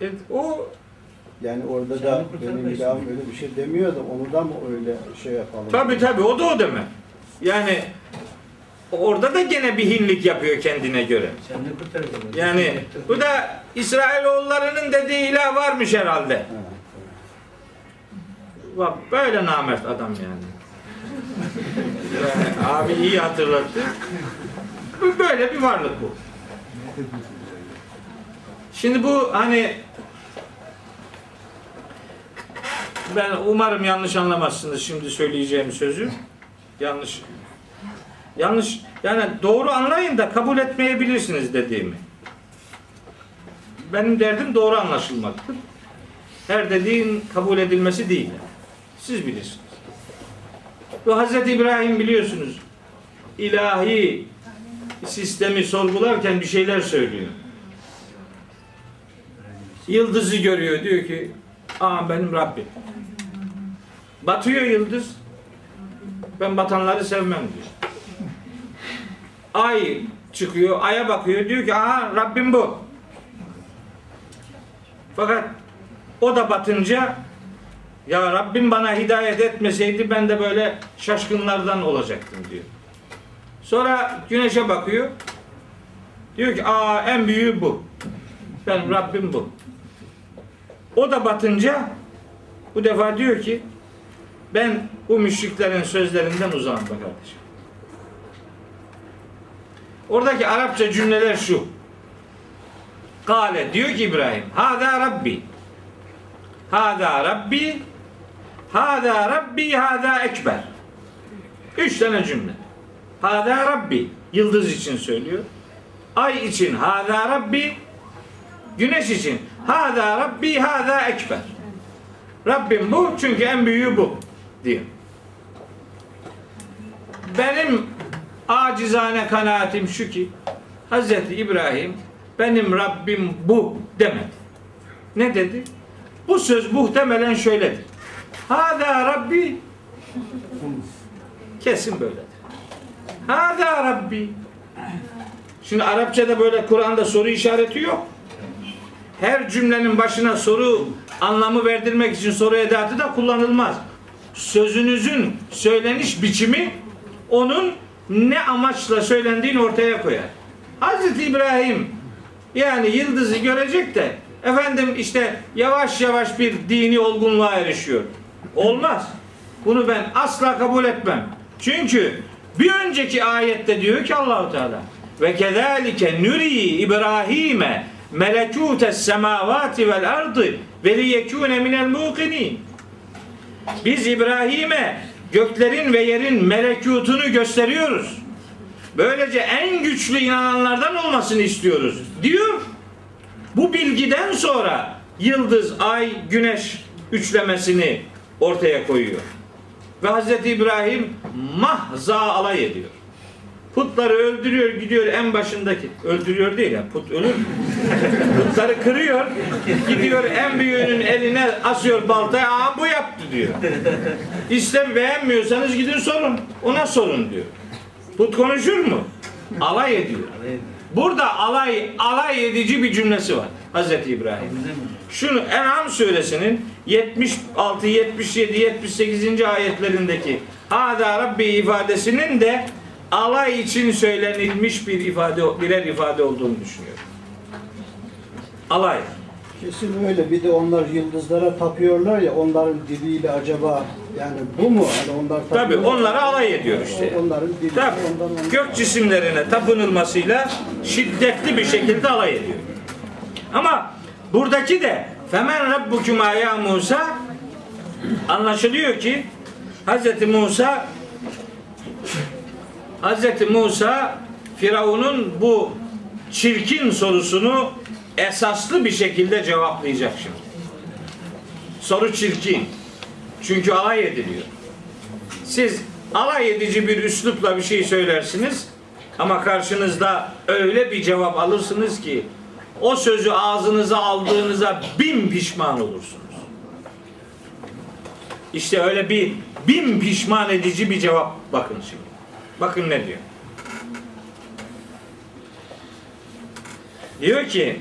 Evet, o Yani orada da benim ilahım öyle bir şey demiyor da onu da mı öyle şey yapalım? tabi tabi o da o deme. Yani orada da gene bir hinlik yapıyor kendine göre. Yani bu da İsrailoğullarının dediği ilah varmış herhalde. Ha, Bak böyle namert adam yani. yani abi iyi hatırlattı. Bu Böyle bir varlık bu. Şimdi bu hani ben umarım yanlış anlamazsınız şimdi söyleyeceğim sözü. Yanlış yanlış yani doğru anlayın da kabul etmeyebilirsiniz dediğimi. Benim derdim doğru anlaşılmaktır. Her dediğin kabul edilmesi değil. Siz bilirsiniz. Bu Hazreti İbrahim biliyorsunuz. ilahi sistemi sorgularken bir şeyler söylüyor. Yıldızı görüyor diyor ki aa benim Rabbim. Batıyor yıldız. Ben batanları sevmem diyor. Ay çıkıyor, aya bakıyor diyor ki aha Rabbim bu. Fakat o da batınca ya Rabbim bana hidayet etmeseydi ben de böyle şaşkınlardan olacaktım diyor. Sonra güneşe bakıyor. Diyor ki aa en büyüğü bu. Benim Rabbim bu. O da batınca bu defa diyor ki ben bu müşriklerin sözlerinden uzağım kardeşim. Oradaki Arapça cümleler şu. Kale diyor ki İbrahim. Hada Rabbi. Hada Rabbi. Hada Rabbi. Hada Ekber. Üç tane cümle. Hada Rabbi. Yıldız için söylüyor. Ay için Hada Rabbi. Güneş için Hada Rabbi. Hada Ekber. Rabbim bu çünkü en büyüğü bu diyor. Benim acizane kanaatim şu ki Hazreti İbrahim benim Rabbim bu demedi. Ne dedi? Bu söz muhtemelen şöyledir. Hada Rabbi kesin böyledir. Hada Rabbi Şimdi Arapçada böyle Kur'an'da soru işareti yok. Her cümlenin başına soru anlamı verdirmek için soru edatı da kullanılmaz. Sözünüzün söyleniş biçimi onun ne amaçla söylendiğini ortaya koyar. Hazreti İbrahim yani yıldızı görecek de efendim işte yavaş yavaş bir dini olgunluğa erişiyor. Olmaz. Bunu ben asla kabul etmem. Çünkü bir önceki ayette diyor ki Allahu Teala ve kezalike nuri İbrahim'e melekutes semavati vel ardı ve liyekune minel muqinin. Biz İbrahim'e göklerin ve yerin melekutunu gösteriyoruz. Böylece en güçlü inananlardan olmasını istiyoruz diyor. Bu bilgiden sonra yıldız, ay, güneş üçlemesini ortaya koyuyor. Ve Hazreti İbrahim mahza alay ediyor. Putları öldürüyor, gidiyor en başındaki. Öldürüyor değil ya, put ölür. Putları kırıyor, gidiyor en büyüğünün eline asıyor baltayı, aa bu yaptı diyor. İstem beğenmiyorsanız gidin sorun, ona sorun diyor. Put konuşur mu? Alay ediyor. Burada alay alay edici bir cümlesi var Hazreti İbrahim. Şunu En'am suresinin 76, 77, 78. ayetlerindeki Hada Rabbi ifadesinin de alay için söylenilmiş bir ifade birer ifade olduğunu düşünüyorum. Alay. Kesin öyle. Bir de onlar yıldızlara tapıyorlar ya onların diliyle acaba yani bu mu? Hani onlar Tabi tapıyorlar. onlara alay ediyor işte. Onların dili Tabi ondan ondan. gök cisimlerine tapınılmasıyla şiddetli bir şekilde alay ediyor. Ama buradaki de Femen Rabbukuma ya Musa anlaşılıyor ki Hz. Musa Hz. Musa Firavun'un bu çirkin sorusunu esaslı bir şekilde cevaplayacak şimdi. Soru çirkin. Çünkü alay ediliyor. Siz alay edici bir üslupla bir şey söylersiniz ama karşınızda öyle bir cevap alırsınız ki o sözü ağzınıza aldığınıza bin pişman olursunuz. İşte öyle bir bin pişman edici bir cevap bakın şimdi. Bakın ne diyor. Diyor ki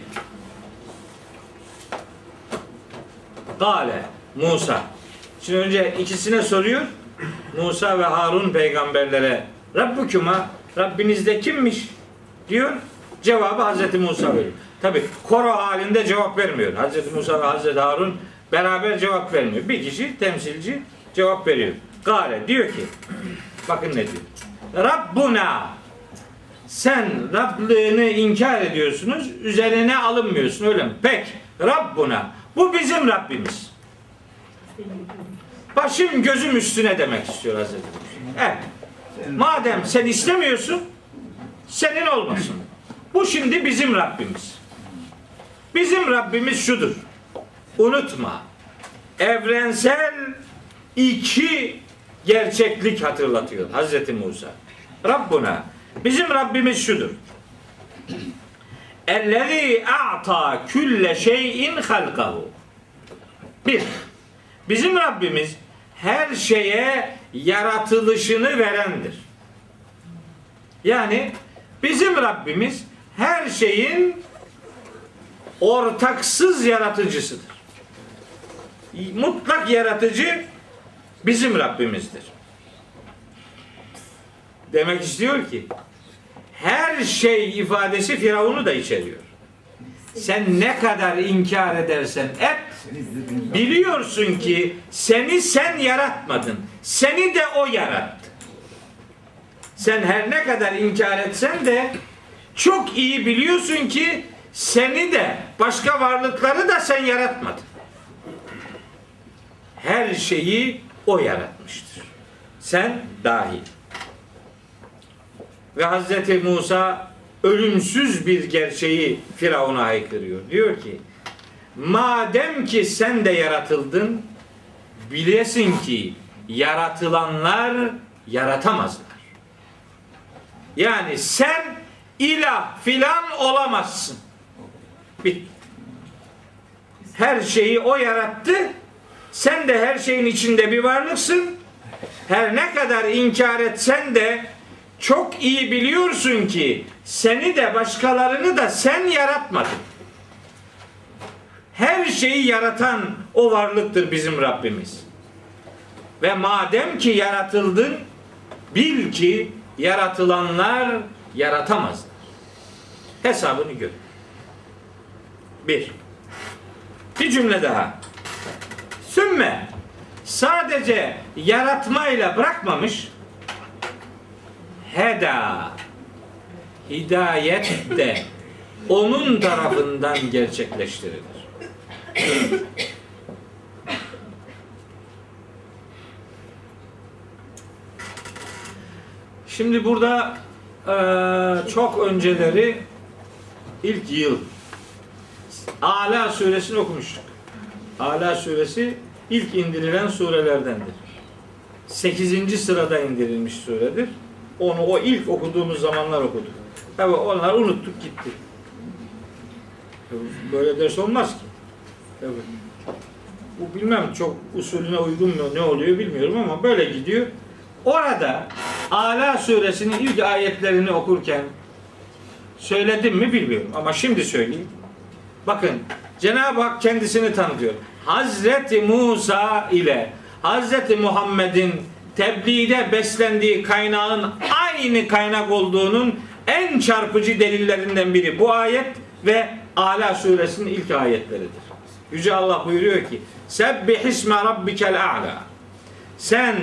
Gale Musa. Şimdi önce ikisine soruyor. Musa ve Harun peygamberlere Rabbüküma Rabbiniz de kimmiş? diyor. Cevabı Hazreti Musa veriyor. Tabi koro halinde cevap vermiyor. Hazreti Musa ve Hazreti Harun beraber cevap vermiyor. Bir kişi temsilci cevap veriyor. Gale diyor ki bakın ne diyor. Rabbuna sen Rablığını inkar ediyorsunuz. Üzerine alınmıyorsun öyle mi? Pek Rabbuna bu bizim Rabbimiz. Başım gözüm üstüne demek istiyor Hazreti. Evet. Madem sen istemiyorsun senin olmasın. Bu şimdi bizim Rabbimiz. Bizim Rabbimiz şudur. Unutma. Evrensel iki gerçeklik hatırlatıyor Hazreti Musa. Rabbuna. Bizim Rabbimiz şudur. Ellezî a'ta külle şeyin halkahu. Bir. Bizim Rabbimiz her şeye yaratılışını verendir. Yani bizim Rabbimiz her şeyin ortaksız yaratıcısıdır. Mutlak yaratıcı bizim Rabbimizdir. Demek istiyor ki her şey ifadesi Firavun'u da içeriyor. Sen ne kadar inkar edersen et biliyorsun ki seni sen yaratmadın. Seni de o yarattı. Sen her ne kadar inkar etsen de çok iyi biliyorsun ki seni de başka varlıkları da sen yaratmadın. Her şeyi o yaratmıştır. Sen dahil. Ve Hazreti Musa ölümsüz bir gerçeği Firavun'a haykırıyor. Diyor ki madem ki sen de yaratıldın bilesin ki yaratılanlar yaratamazlar. Yani sen ilah filan olamazsın. Bitti. Her şeyi o yarattı. Sen de her şeyin içinde bir varlıksın. Her ne kadar inkar etsen de çok iyi biliyorsun ki seni de başkalarını da sen yaratmadın. Her şeyi yaratan o varlıktır bizim Rabbimiz. Ve madem ki yaratıldın bil ki yaratılanlar yaratamazlar. Hesabını gör. Bir. Bir cümle daha. Sümme sadece yaratmayla bırakmamış heda hidayet de onun tarafından gerçekleştirilir. Şimdi burada eee, çok önceleri ilk yıl Ala suresini okumuştuk. Ala suresi ilk indirilen surelerdendir. 8. sırada indirilmiş suredir. Onu o ilk okuduğumuz zamanlar okuduk. Tabi onlar unuttuk gitti. Böyle ders olmaz ki. Tabii. Bu bilmem çok usulüne uygun mu ne oluyor bilmiyorum ama böyle gidiyor. Orada Ala suresinin ilk ayetlerini okurken söyledim mi bilmiyorum ama şimdi söyleyeyim. Bakın Cenab-ı Hak kendisini tanıtıyor. Hazreti Musa ile Hazreti Muhammed'in tebliğde beslendiği kaynağın aynı kaynak olduğunun en çarpıcı delillerinden biri bu ayet ve Ala suresinin ilk ayetleridir. Yüce Allah buyuruyor ki Sebbihisme rabbikel a'la Sen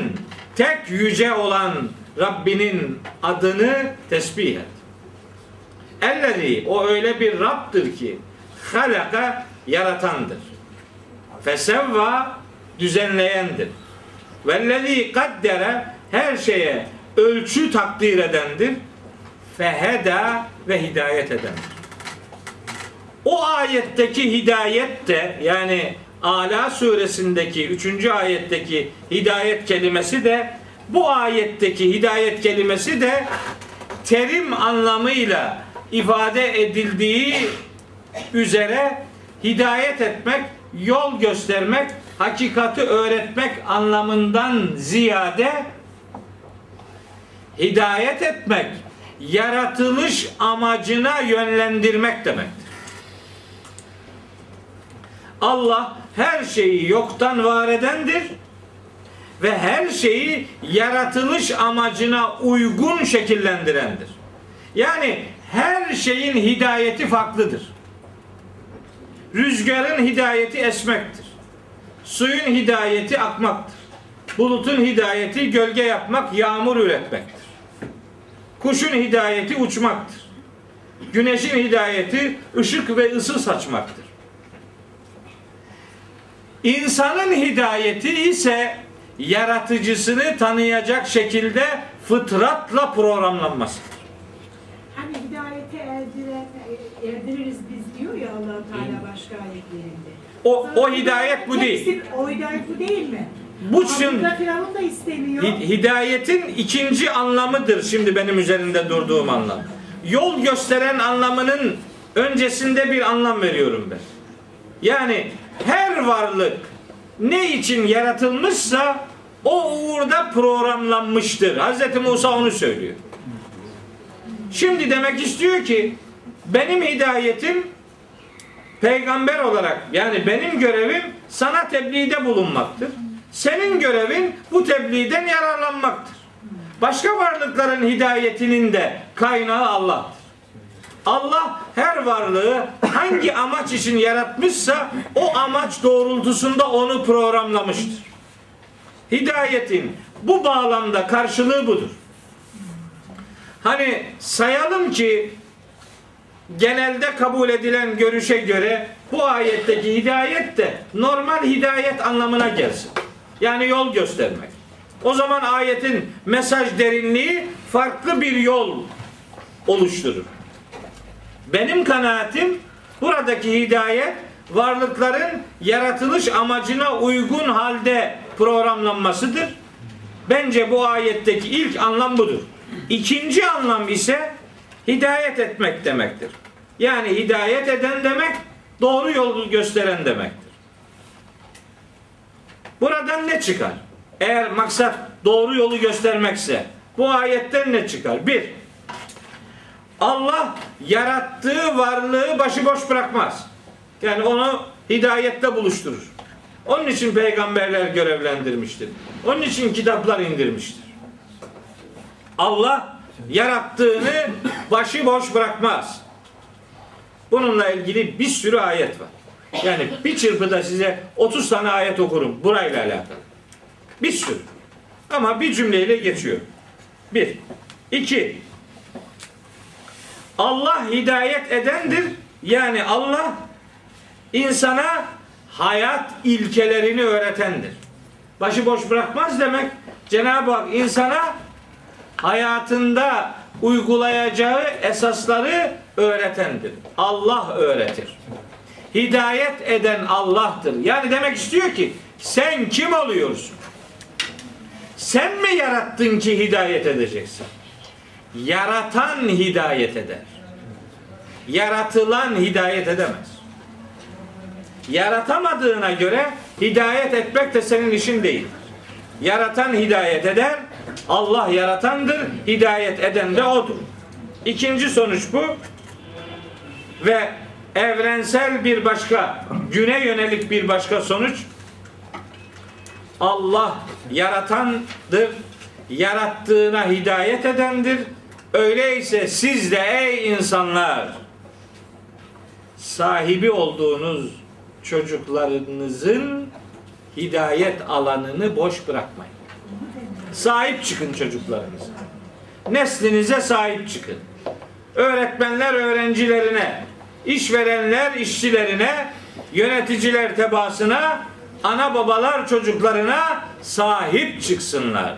tek yüce olan Rabbinin adını tesbih et. Ellezî o öyle bir Rab'dır ki halaka yaratandır. Fesevva düzenleyendir. Vellezî kaddere her şeye ölçü takdir edendir. Feheda ve hidayet edendir. O ayetteki hidayet de yani Ala suresindeki 3. ayetteki hidayet kelimesi de bu ayetteki hidayet kelimesi de terim anlamıyla ifade edildiği üzere hidayet etmek, yol göstermek, hakikati öğretmek anlamından ziyade hidayet etmek, yaratılış amacına yönlendirmek demektir. Allah her şeyi yoktan var edendir ve her şeyi yaratılış amacına uygun şekillendirendir. Yani her şeyin hidayeti farklıdır. Rüzgarın hidayeti esmektir. Suyun hidayeti akmaktır. Bulutun hidayeti gölge yapmak, yağmur üretmektir. Kuşun hidayeti uçmaktır. Güneşin hidayeti ışık ve ısı saçmaktır. İnsanın hidayeti ise yaratıcısını tanıyacak şekilde fıtratla programlanmasıdır. Hani hidayete erdiren, erdiririz biz diyor ya allah Teala. O, o hidayet bu değil. O hidayet bu değil mi? Bu şimdi Firavun da istemiyor. Hi- Hidayetin ikinci anlamıdır şimdi benim üzerinde durduğum anlam. Yol gösteren anlamının öncesinde bir anlam veriyorum ben. Yani her varlık ne için yaratılmışsa o uğurda programlanmıştır. Hz. Musa onu söylüyor. Şimdi demek istiyor ki benim hidayetim peygamber olarak yani benim görevim sana tebliğde bulunmaktır. Senin görevin bu tebliğden yararlanmaktır. Başka varlıkların hidayetinin de kaynağı Allah'tır. Allah her varlığı hangi amaç için yaratmışsa o amaç doğrultusunda onu programlamıştır. Hidayetin bu bağlamda karşılığı budur. Hani sayalım ki genelde kabul edilen görüşe göre bu ayetteki hidayet de normal hidayet anlamına gelsin. Yani yol göstermek. O zaman ayetin mesaj derinliği farklı bir yol oluşturur. Benim kanaatim buradaki hidayet varlıkların yaratılış amacına uygun halde programlanmasıdır. Bence bu ayetteki ilk anlam budur. İkinci anlam ise hidayet etmek demektir. Yani hidayet eden demek doğru yolu gösteren demektir. Buradan ne çıkar? Eğer maksat doğru yolu göstermekse bu ayetten ne çıkar? Bir, Allah yarattığı varlığı başıboş bırakmaz. Yani onu hidayette buluşturur. Onun için peygamberler görevlendirmiştir. Onun için kitaplar indirmiştir. Allah yarattığını başıboş bırakmaz. Bununla ilgili bir sürü ayet var. Yani bir çırpıda size 30 tane ayet okurum burayla alakalı. Bir sürü. Ama bir cümleyle geçiyor. Bir. İki. Allah hidayet edendir. Yani Allah insana hayat ilkelerini öğretendir. Başıboş bırakmaz demek. Cenab-ı Hak insana hayatında uygulayacağı esasları öğretendir. Allah öğretir. Hidayet eden Allah'tır. Yani demek istiyor ki sen kim oluyorsun? Sen mi yarattın ki hidayet edeceksin? Yaratan hidayet eder. Yaratılan hidayet edemez. Yaratamadığına göre hidayet etmek de senin işin değil. Yaratan hidayet eder. Allah yaratandır. Hidayet eden de odur. İkinci sonuç bu. Ve evrensel bir başka, güne yönelik bir başka sonuç. Allah yaratandır. Yarattığına hidayet edendir. Öyleyse siz de ey insanlar sahibi olduğunuz çocuklarınızın hidayet alanını boş bırakmayın. Sahip çıkın çocuklarınıza. Neslinize sahip çıkın. Öğretmenler öğrencilerine, işverenler işçilerine, yöneticiler tebaasına, ana babalar çocuklarına sahip çıksınlar.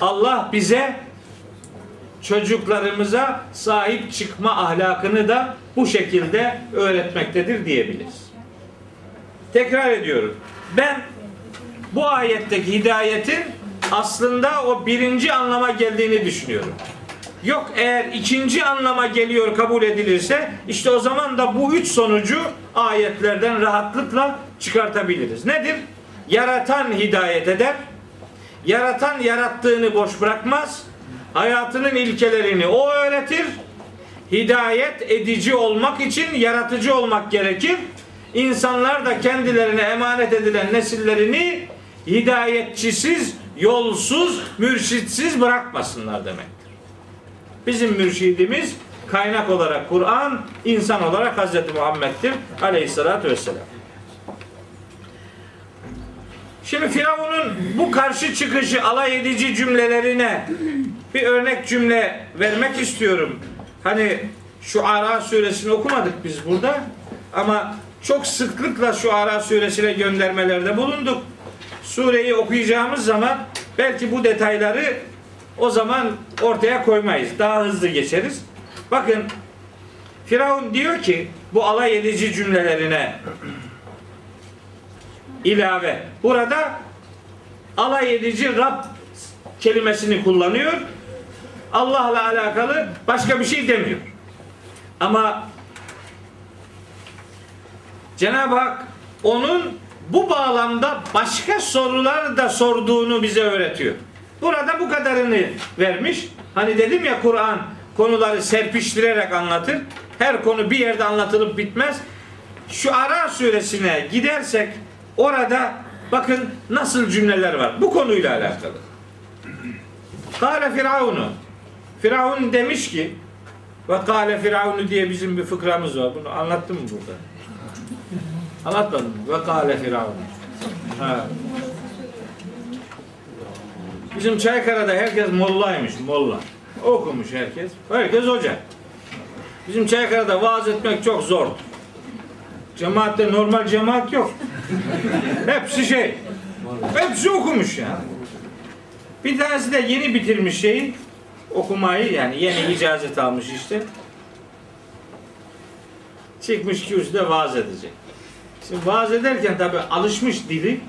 Allah bize çocuklarımıza sahip çıkma ahlakını da bu şekilde öğretmektedir diyebiliriz. Tekrar ediyorum. Ben bu ayetteki hidayetin aslında o birinci anlama geldiğini düşünüyorum. Yok eğer ikinci anlama geliyor kabul edilirse işte o zaman da bu üç sonucu ayetlerden rahatlıkla çıkartabiliriz. Nedir? Yaratan hidayet eder. Yaratan yarattığını boş bırakmaz. Hayatının ilkelerini o öğretir. Hidayet edici olmak için yaratıcı olmak gerekir. İnsanlar da kendilerine emanet edilen nesillerini hidayetçisiz, yolsuz, mürşitsiz bırakmasınlar demektir. Bizim mürşidimiz kaynak olarak Kur'an, insan olarak Hz. Muhammed'dir aleyhissalatü vesselam. Şimdi Firavun'un bu karşı çıkışı alay edici cümlelerine bir örnek cümle vermek istiyorum. Hani şu Ara suresini okumadık biz burada ama çok sıklıkla şu Ara suresine göndermelerde bulunduk. Sureyi okuyacağımız zaman belki bu detayları o zaman ortaya koymayız. Daha hızlı geçeriz. Bakın Firavun diyor ki bu alay edici cümlelerine ilave. Burada alay edici Rab kelimesini kullanıyor. Allah'la alakalı başka bir şey demiyor. Ama Cenab-ı Hak onun bu bağlamda başka sorular da sorduğunu bize öğretiyor. Burada bu kadarını vermiş. Hani dedim ya Kur'an konuları serpiştirerek anlatır. Her konu bir yerde anlatılıp bitmez. Şu Ara suresine gidersek orada bakın nasıl cümleler var. Bu konuyla alakalı. Kale Firavunu. Firavun demiş ki ve kale Firavunu diye bizim bir fıkramız var. Bunu anlattım mı burada? Anlatmadım. Ve kale Firavun. Ha. Bizim Çaykara'da herkes mollaymış, molla. Okumuş herkes. Herkes hoca. Bizim Çaykara'da vaaz etmek çok zor. Cemaatte normal cemaat yok. <laughs> Hepsi şey. Hepsi okumuş ya. Bir tanesi de yeni bitirmiş şeyi okumayı yani yeni icazet almış işte. Çıkmış kürsüde vaaz edecek. Şimdi vaaz ederken tabi alışmış dili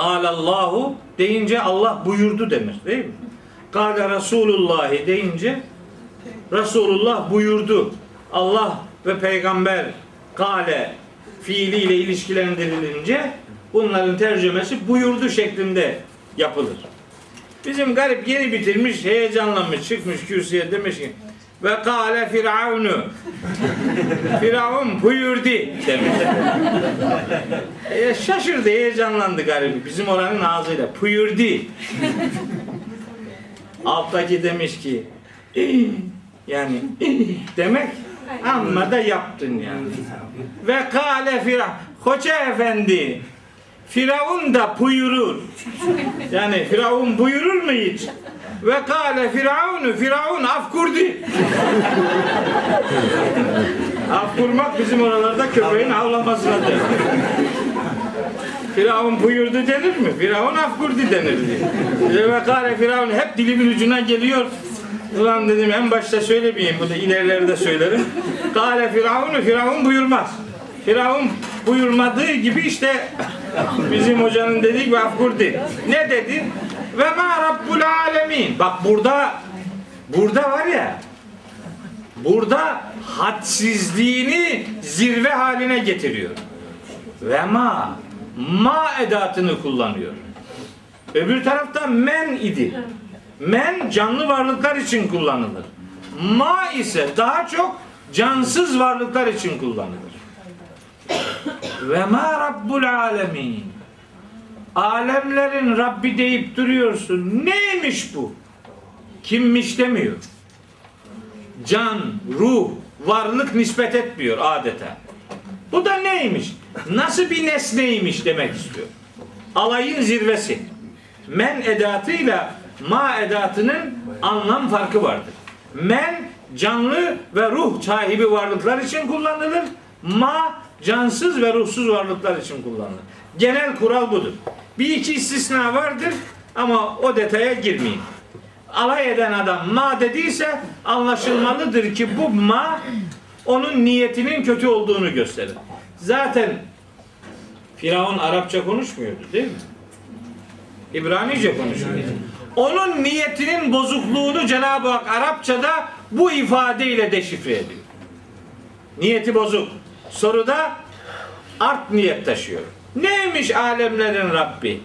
Allahu deyince Allah buyurdu demir değil mi? Kâle Resulullahi deyince Resulullah buyurdu. Allah ve peygamber kale fiiliyle ilişkilendirilince bunların tercümesi buyurdu şeklinde yapılır. Bizim garip yeni bitirmiş, heyecanlanmış, çıkmış kürsüye demiş ki ve kâle firavunu Firavun buyurdu demiş. E, şaşırdı, heyecanlandı garibi. Bizim oranın ağzıyla. Buyurdu. Alttaki demiş ki yani demek amma da yaptın yani. Ve kâle firavun Hoca efendi Firavun da buyurur. Yani Firavun buyurur mu hiç? Ve kâle firavunu firavun af kurdi. af kurmak bizim oralarda köpeğin havlamasına denir. Firavun buyurdu denir mi? Firavun af kurdi denirdi. Ve kâle firavun hep dilimin ucuna geliyor. Ulan dedim en başta söylemeyeyim bunu ilerilerde söylerim. Kâle firavunu firavun buyurmaz. Firavun buyurmadığı gibi işte bizim hocanın dediği gibi af kurdi. Ne dedi? Ve ma rabbul alemin. Bak burada burada var ya burada hadsizliğini zirve haline getiriyor. Ve ma ma edatını kullanıyor. Öbür tarafta men idi. Men canlı varlıklar için kullanılır. Ma ise daha çok cansız varlıklar için kullanılır. Ve ma rabbul alemin. Alemlerin Rabbi deyip duruyorsun. Neymiş bu? Kimmiş demiyor. Can, ruh, varlık nispet etmiyor adeta. Bu da neymiş? Nasıl bir nesneymiş demek istiyor. Alayın zirvesi. Men edatıyla ma edatının anlam farkı vardır. Men canlı ve ruh sahibi varlıklar için kullanılır. Ma cansız ve ruhsuz varlıklar için kullanılır. Genel kural budur. Bir iki istisna vardır ama o detaya girmeyeyim. Alay eden adam ma dediyse anlaşılmalıdır ki bu ma onun niyetinin kötü olduğunu gösterir. Zaten Firavun Arapça konuşmuyordu değil mi? İbranice konuşuyordu. Onun niyetinin bozukluğunu Cenab-ı Hak Arapçada bu ifadeyle deşifre ediyor. Niyeti bozuk. Soruda art niyet taşıyor. Neymiş alemlerin Rabbi?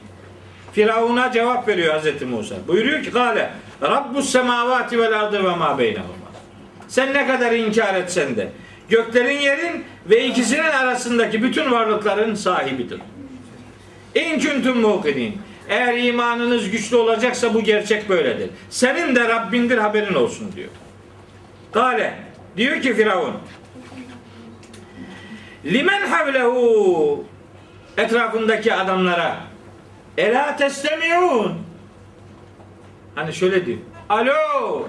Firavun'a cevap veriyor Hz. Musa. Buyuruyor ki Kale Rabbus semavati vel ardı ve ma beynehuma. Sen ne kadar inkar etsen de göklerin yerin ve ikisinin arasındaki bütün varlıkların sahibidir. İn kuntum muqinin. Eğer imanınız güçlü olacaksa bu gerçek böyledir. Senin de Rabbindir haberin olsun diyor. Kale diyor ki Firavun limen havlehu etrafındaki adamlara Ela teslemiyon. Hani şöyle diyor. Alo.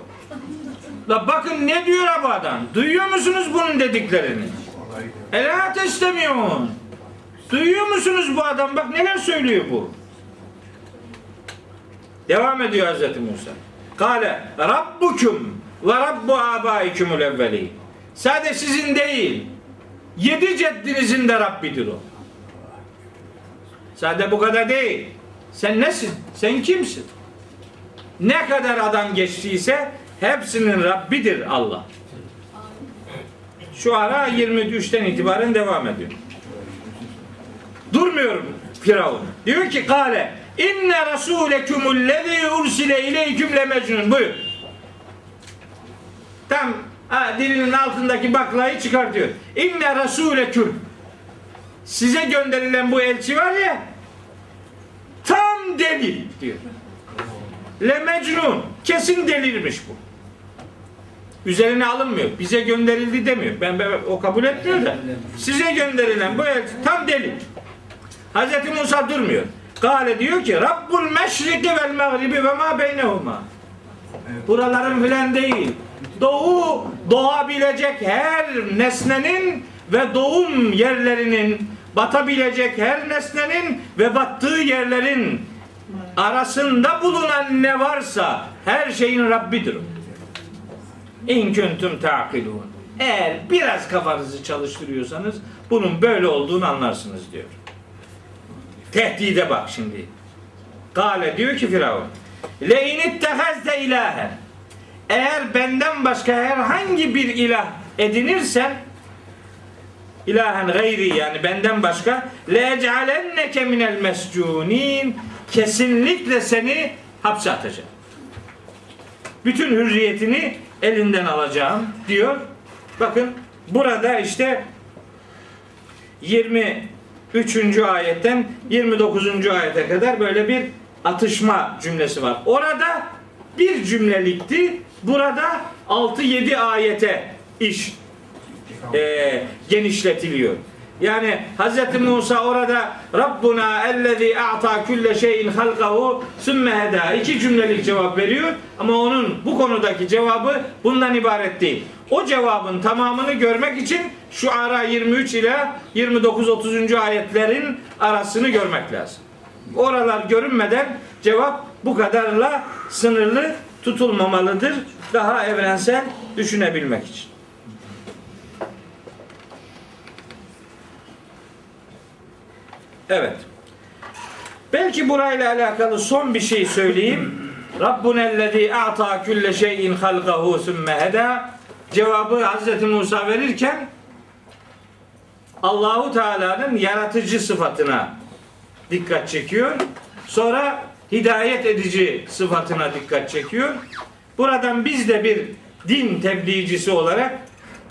La bakın ne diyor bu adam? Duyuyor musunuz bunun dediklerini? Ela teslemiyon. Duyuyor musunuz bu adam? Bak neler söylüyor bu. Devam ediyor Hz. Musa. Kale Rabbukum ve Rabbu abaikumul evveli. Sadece sizin değil. Yedi ceddinizin de Rabbidir o. Sadece bu kadar değil. Sen nesin? Sen kimsin? Ne kadar adam geçtiyse hepsinin Rabbidir Allah. Şu ara 23'ten itibaren devam ediyor. Durmuyorum Firavun. Diyor ki kale inne rasulekumullezî ursile ileyküm le mecnun. Buyur. Tam ha, dilinin altındaki baklayı çıkartıyor. İnne rasuleküm size gönderilen bu elçi var ya tam deli diyor. Le mecnun. Kesin delirmiş bu. Üzerine alınmıyor. Bize gönderildi demiyor. Ben, ben o kabul etmiyor da. Size gönderilen bu elçi tam deli. Hazreti Musa durmuyor. Kale diyor ki Rabbul meşriki vel mağribi ve ma beynehuma. Buraların filan değil. Doğu doğabilecek her nesnenin ve doğum yerlerinin batabilecek her nesnenin ve battığı yerlerin arasında bulunan ne varsa her şeyin Rabbidir. İn kuntum taqilun. Eğer biraz kafanızı çalıştırıyorsanız bunun böyle olduğunu anlarsınız diyor. Tehdide bak şimdi. Kale diyor ki Firavun. Le in ittehazte ilahen. Eğer benden başka herhangi bir ilah edinirsen ilahen gayri yani benden başka le ec'alenneke minel mescunin kesinlikle seni hapse atacağım. Bütün hürriyetini elinden alacağım diyor. Bakın burada işte 23. ayetten 29. ayete kadar böyle bir atışma cümlesi var. Orada bir cümlelikti. Burada 6-7 ayete iş e, genişletiliyor. Yani Hz. Musa orada Rabbuna ellezî a'ta külle şeyin halkahu sümme heda iki cümlelik cevap veriyor ama onun bu konudaki cevabı bundan ibaret değil. O cevabın tamamını görmek için şu ara 23 ile 29-30. ayetlerin arasını görmek lazım. Oralar görünmeden cevap bu kadarla sınırlı tutulmamalıdır. Daha evrensel düşünebilmek için. Evet. Belki burayla alakalı son bir şey söyleyeyim. Rabbun ellezî a'ta külle şeyin halkahu sümme heda cevabı Hz. Musa verirken Allahu Teala'nın yaratıcı sıfatına dikkat çekiyor. Sonra hidayet edici sıfatına dikkat çekiyor. Buradan biz de bir din tebliğcisi olarak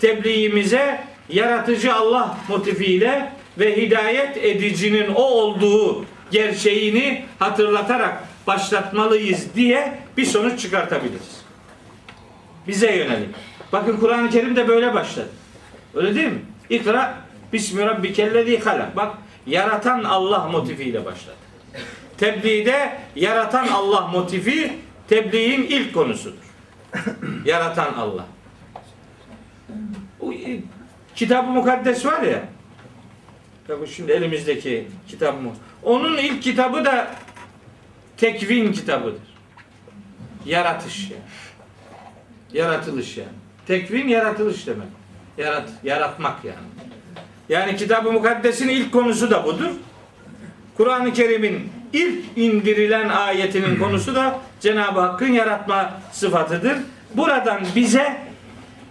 tebliğimize yaratıcı Allah motifiyle ve hidayet edicinin o olduğu gerçeğini hatırlatarak başlatmalıyız diye bir sonuç çıkartabiliriz. Bize yönelik. Bakın Kur'an-ı Kerim de böyle başladı. Öyle değil mi? İkra Bismi Rabbikellezi halak. Bak yaratan Allah motifiyle başladı. Tebliğde yaratan Allah motifi tebliğin ilk konusudur. yaratan Allah. E, kitab-ı mukaddes var ya. Tabii şimdi elimizdeki kitap mı? Onun ilk kitabı da tekvin kitabıdır. Yaratış yani. Yaratılış yani. Tekvin yaratılış demek. Yarat, yaratmak yani. Yani kitab-ı mukaddesin ilk konusu da budur. Kur'an-ı Kerim'in ilk indirilen ayetinin <clears throat> konusu da Cenab-ı Hakk'ın yaratma sıfatıdır. Buradan bize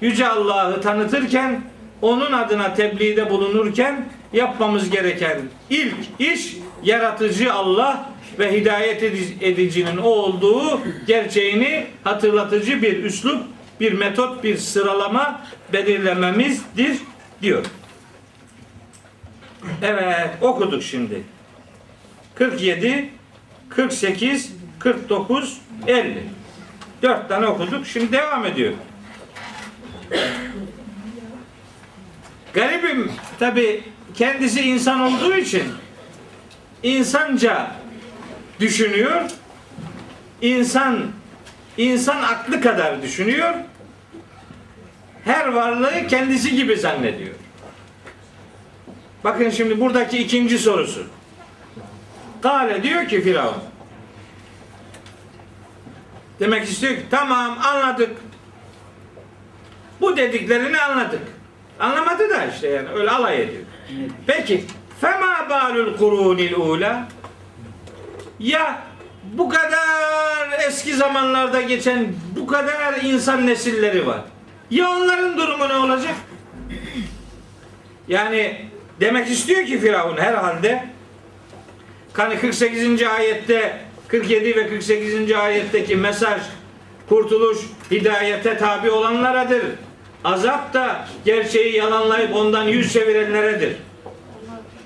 Yüce Allah'ı tanıtırken onun adına tebliğde bulunurken yapmamız gereken ilk iş yaratıcı Allah ve hidayet edicinin o olduğu gerçeğini hatırlatıcı bir üslup, bir metot, bir sıralama belirlememizdir diyor. Evet okuduk şimdi. 47, 48, 49, 50. Dört tane okuduk. Şimdi devam ediyor. Garibim tabi kendisi insan olduğu için insanca düşünüyor. İnsan insan aklı kadar düşünüyor. Her varlığı kendisi gibi zannediyor. Bakın şimdi buradaki ikinci sorusu. Kale diyor ki Firavun. Demek istiyor ki tamam anladık. Bu dediklerini anladık. Anlamadı da işte yani öyle alay ediyor. Peki fema balul kurunil ula ya bu kadar eski zamanlarda geçen bu kadar insan nesilleri var. Ya onların durumu ne olacak? Yani demek istiyor ki Firavun herhalde hani 48. ayette 47 ve 48. ayetteki mesaj kurtuluş hidayete tabi olanlaradır. Azap da gerçeği yalanlayıp ondan yüz çevirenleredir.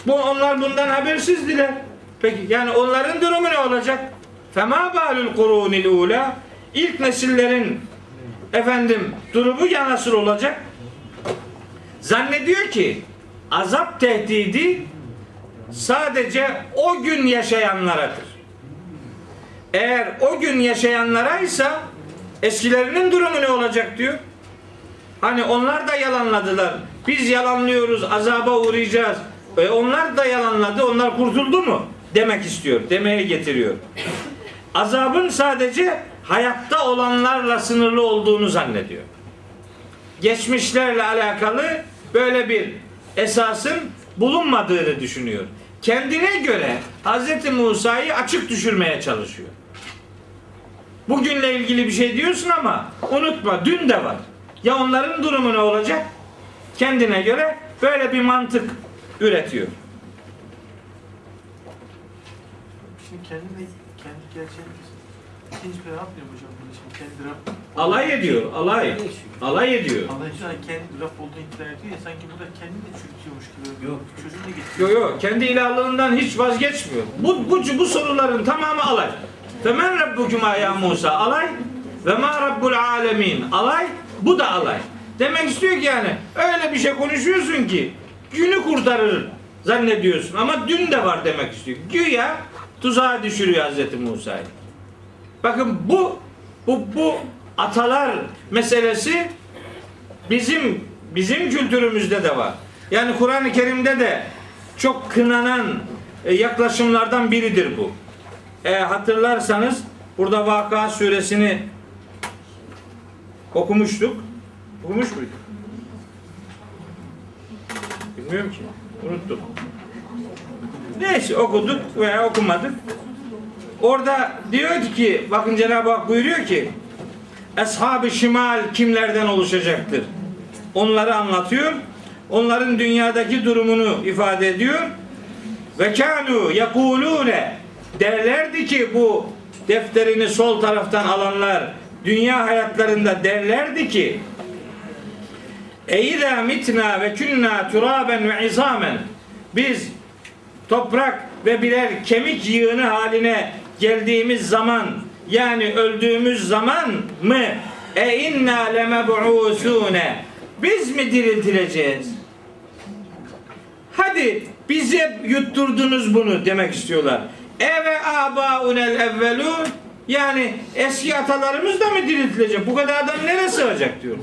Bu onlar bundan habersizdiler. Peki yani onların durumu ne olacak? Fema balul kurunil ula ilk nesillerin efendim durumu ya nasıl olacak? Zannediyor ki azap tehdidi sadece o gün yaşayanlaradır. Eğer o gün yaşayanlara ise eskilerinin durumu ne olacak diyor. Hani onlar da yalanladılar. Biz yalanlıyoruz, azaba uğrayacağız. E onlar da yalanladı, onlar kurtuldu mu? Demek istiyor, demeye getiriyor. Azabın sadece hayatta olanlarla sınırlı olduğunu zannediyor. Geçmişlerle alakalı böyle bir esasın bulunmadığını düşünüyor. Kendine göre Hz. Musa'yı açık düşürmeye çalışıyor. Bugünle ilgili bir şey diyorsun ama unutma dün de var. Ya onların durumu ne olacak? Kendine göre böyle bir mantık üretiyor. Şimdi kendi kendi gerçeğini ikinci bir yapmıyor hocam bunu şimdi kendi Rab Alay ediyor, alay. Alay ediyor. Anlayıcılar kendi Rab olduğunu iddia ediyor ya sanki burada kendini de çürütüyormuş gibi. Yok. Çocuğunu da getiriyor. Yok yok kendi ilahlığından hiç vazgeçmiyor. Bu, bu, bu soruların tamamı alay. Femen rabbukuma ya Musa alay ve ma rabbul alemin alay bu da alay. Demek istiyor ki yani öyle bir şey konuşuyorsun ki günü kurtarır zannediyorsun ama dün de var demek istiyor. Güya tuzağa düşürüyor Hazreti Musa'yı. Bakın bu bu bu atalar meselesi bizim bizim kültürümüzde de var. Yani Kur'an-ı Kerim'de de çok kınanan e, yaklaşımlardan biridir bu. E, hatırlarsanız burada Vakıa suresini okumuştuk. Okumuş muyduk? Bilmiyorum ki. Unuttum. Neyse okuduk veya okumadık. Orada diyor ki bakın Cenab-ı Hak buyuruyor ki Ashab-ı Şimal kimlerden oluşacaktır? Onları anlatıyor. Onların dünyadaki durumunu ifade ediyor. Ve kanu yekulune derlerdi ki bu defterini sol taraftan alanlar dünya hayatlarında derlerdi ki Eyyidâ mitna ve künnâ turaben ve izamen biz toprak ve birer kemik yığını haline geldiğimiz zaman yani öldüğümüz zaman mı e inna lemeb'usune biz mi diriltileceğiz? Hadi bize yutturdunuz bunu demek istiyorlar. Eve abaunel evvelun yani eski atalarımız da mı diriltilecek? Bu kadar adam nereye sığacak diyor.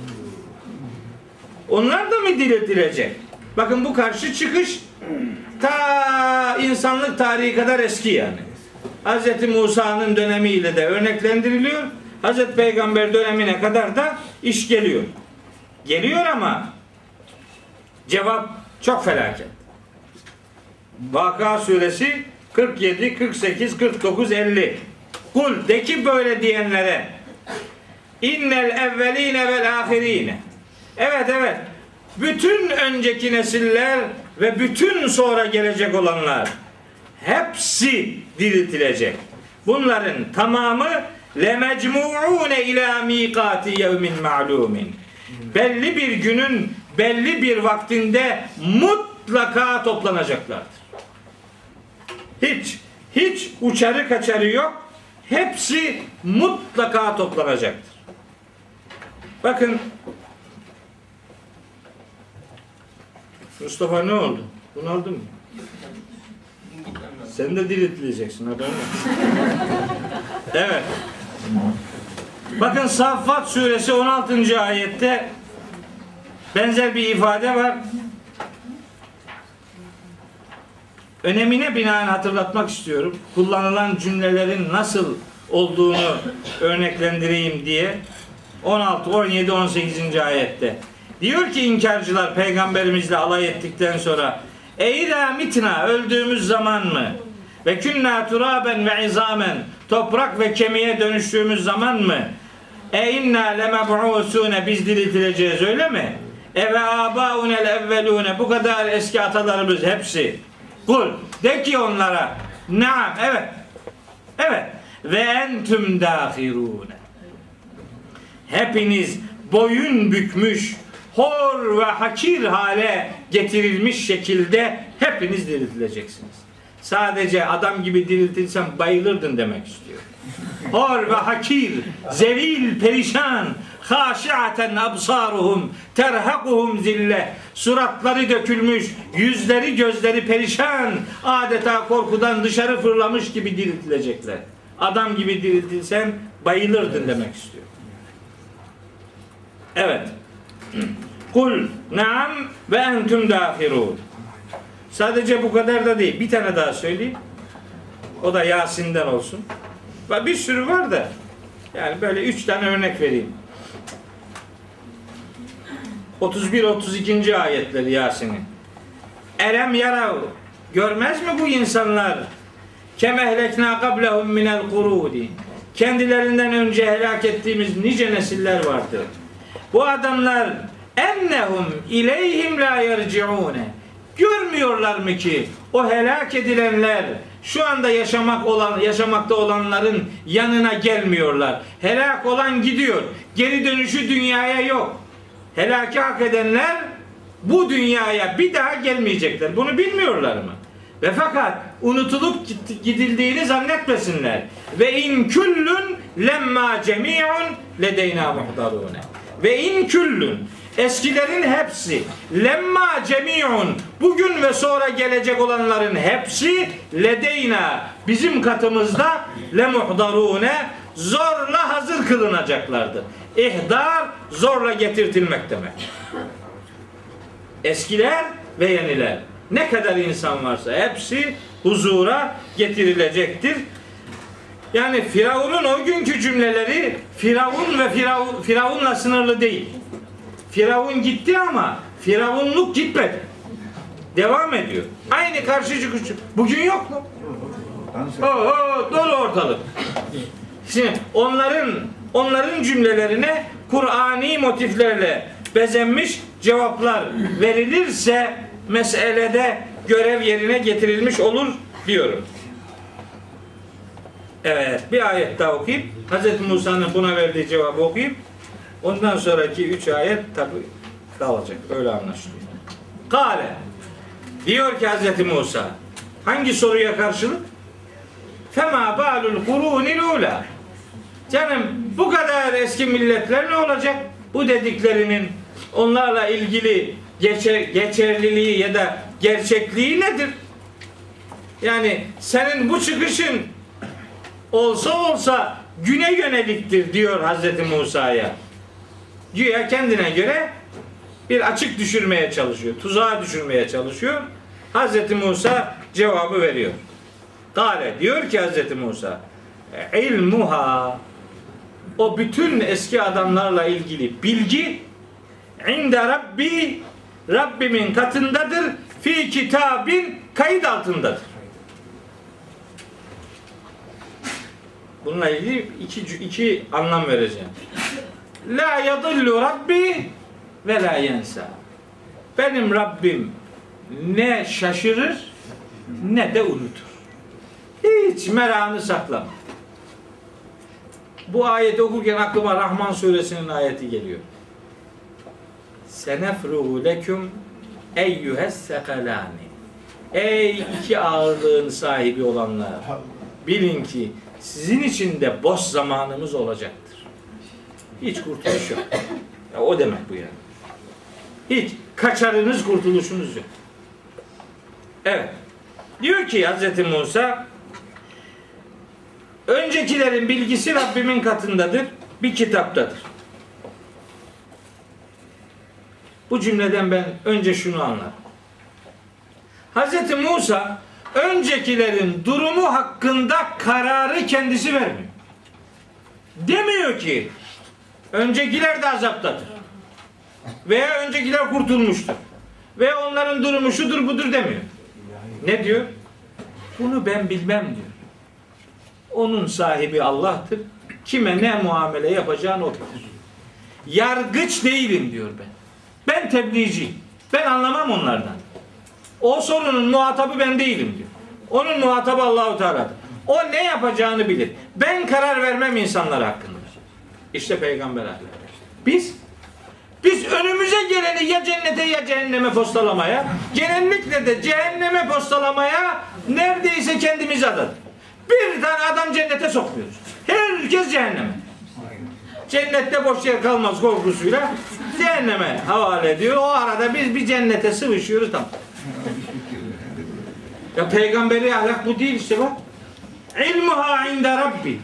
Onlar da mı diriltilecek? Bakın bu karşı çıkış ta insanlık tarihi kadar eski yani. Hz. Musa'nın dönemiyle de örneklendiriliyor. Hz. Peygamber dönemine kadar da iş geliyor. Geliyor ama cevap çok felaket. Vaka suresi 47, 48, 49, 50. Kul de ki böyle diyenlere innel evveline vel ahirine Evet evet. Bütün önceki nesiller ve bütün sonra gelecek olanlar hepsi diriltilecek. Bunların tamamı lemecmuune ila miqati yevmin ma'lumin. Belli bir günün belli bir vaktinde mutlaka toplanacaklardır. Hiç hiç uçarı kaçarı yok. Hepsi mutlaka toplanacaktır. Bakın Mustafa ne oldu? Bunu aldın mı? Sen de diriltileceksin haberin <laughs> evet. Bakın Saffat suresi 16. ayette benzer bir ifade var. Önemine binaen hatırlatmak istiyorum. Kullanılan cümlelerin nasıl olduğunu örneklendireyim diye. 16, 17, 18. ayette. Diyor ki inkarcılar peygamberimizle alay ettikten sonra Eyyidâ mitna öldüğümüz zaman mı? Ve künnâ turaben ve izamen toprak ve kemiğe dönüştüğümüz zaman mı? E inna lemeb'ûsûne biz diriltileceğiz öyle mi? E ve âbâunel evvelûne bu kadar eski atalarımız hepsi. Kul de ki onlara naam evet evet ve entüm dâhirûne hepiniz boyun bükmüş hor ve hakir hale getirilmiş şekilde hepiniz diriltileceksiniz. Sadece adam gibi diriltilsen bayılırdın demek istiyor. Hor ve hakir, zelil, perişan, haşiaten absaruhum, terhakuhum zille. Suratları dökülmüş, yüzleri gözleri perişan, adeta korkudan dışarı fırlamış gibi diriltilecekler. Adam gibi diriltilsen bayılırdın demek istiyor. Evet. Kul naam ve entüm dahirun. Sadece bu kadar da değil. Bir tane daha söyleyeyim. O da Yasin'den olsun. Bir sürü var da yani böyle üç tane örnek vereyim. 31-32. ayetleri Yasin'in. Elem yarav görmez mi bu insanlar kemehlekna kablehum minel kurudi kendilerinden önce helak ettiğimiz nice nesiller vardı. Bu adamlar ennehum ileyhim la yerciune görmüyorlar mı ki o helak edilenler şu anda yaşamak olan yaşamakta olanların yanına gelmiyorlar. Helak olan gidiyor. Geri dönüşü dünyaya yok. Helaki hak edenler bu dünyaya bir daha gelmeyecekler. Bunu bilmiyorlar mı? Ve fakat unutulup gidildiğini zannetmesinler. Ve in küllün lemma cemi'un ledeyna muhdarune. Ve in küllün Eskilerin hepsi lemma cemiun bugün ve sonra gelecek olanların hepsi ledeyna bizim katımızda lemuhdarune zorla hazır kılınacaklardır. İhdar zorla getirtilmek demek. Eskiler ve yeniler. Ne kadar insan varsa hepsi huzura getirilecektir. Yani Firavun'un o günkü cümleleri Firavun ve Firavun, Firavun'la sınırlı değil. Firavun gitti ama Firavunluk gitmedi. Devam ediyor. Aynı karşı çıkış. Bugün yok mu? Oo, dolu ortalık. Şimdi onların onların cümlelerine Kur'ani motiflerle bezenmiş cevaplar verilirse meselede görev yerine getirilmiş olur diyorum. Evet, bir ayet daha okuyayım. Hz. Musa'nın buna verdiği cevabı okuyayım. Ondan sonraki üç ayet tabi kalacak. Öyle anlaşılıyor. Kale diyor ki Hz. Musa hangi soruya karşılık? Fema balul kurunil ula. Canım bu kadar eski milletler ne olacak? Bu dediklerinin onlarla ilgili geçer, geçerliliği ya da gerçekliği nedir? Yani senin bu çıkışın olsa olsa güne yöneliktir diyor Hazreti Musa'ya. Güya kendine göre bir açık düşürmeye çalışıyor. Tuzağa düşürmeye çalışıyor. Hazreti Musa cevabı veriyor. Kale diyor ki Hazreti Musa ilmuha o bütün eski adamlarla ilgili bilgi inde Rabbi Rabbimin katındadır fi kitabin kayıt altındadır. Bununla ilgili iki, iki anlam vereceğim. La yadullu Rabbi ve la yensa. Benim Rabbim ne şaşırır ne de unutur. Hiç merakını saklama. Bu ayeti okurken aklıma Rahman suresinin ayeti geliyor. Senefruhu leküm eyyühes sekalani. Ey iki ağırlığın sahibi olanlar. Bilin ki sizin için de boş zamanımız olacaktır. Hiç kurtuluş yok. Ya o demek bu yani. Hiç kaçarınız kurtuluşunuz yok. Evet. Diyor ki Hz. Musa öncekilerin bilgisi Rabbimin katındadır. Bir kitaptadır. Bu cümleden ben önce şunu anlarım. Hz. Musa öncekilerin durumu hakkında kararı kendisi vermiyor. Demiyor ki öncekiler de azaptadır. Veya öncekiler kurtulmuştur. Ve onların durumu şudur budur demiyor. Ne diyor? Bunu ben bilmem diyor. Onun sahibi Allah'tır. Kime ne muamele yapacağını o bilir. Yargıç değilim diyor ben. Ben tebliğciyim. Ben anlamam onlardan. O sorunun muhatabı ben değilim diyor. Onun muhatabı Allahu Teala'dır. O ne yapacağını bilir. Ben karar vermem insanlar hakkında. İşte peygamber ahlakı. Biz biz önümüze geleni ya cennete ya cehenneme postalamaya, genellikle de cehenneme postalamaya neredeyse kendimizi adadık. Bir tane adam cennete sokmuyoruz. Herkes cehenneme. Cennette boş yer kalmaz korkusuyla cehenneme havale ediyor. O arada biz bir cennete sıvışıyoruz tam. Ya peygamberi ahlak bu değil işte bak. İlmuha inde Rabbi.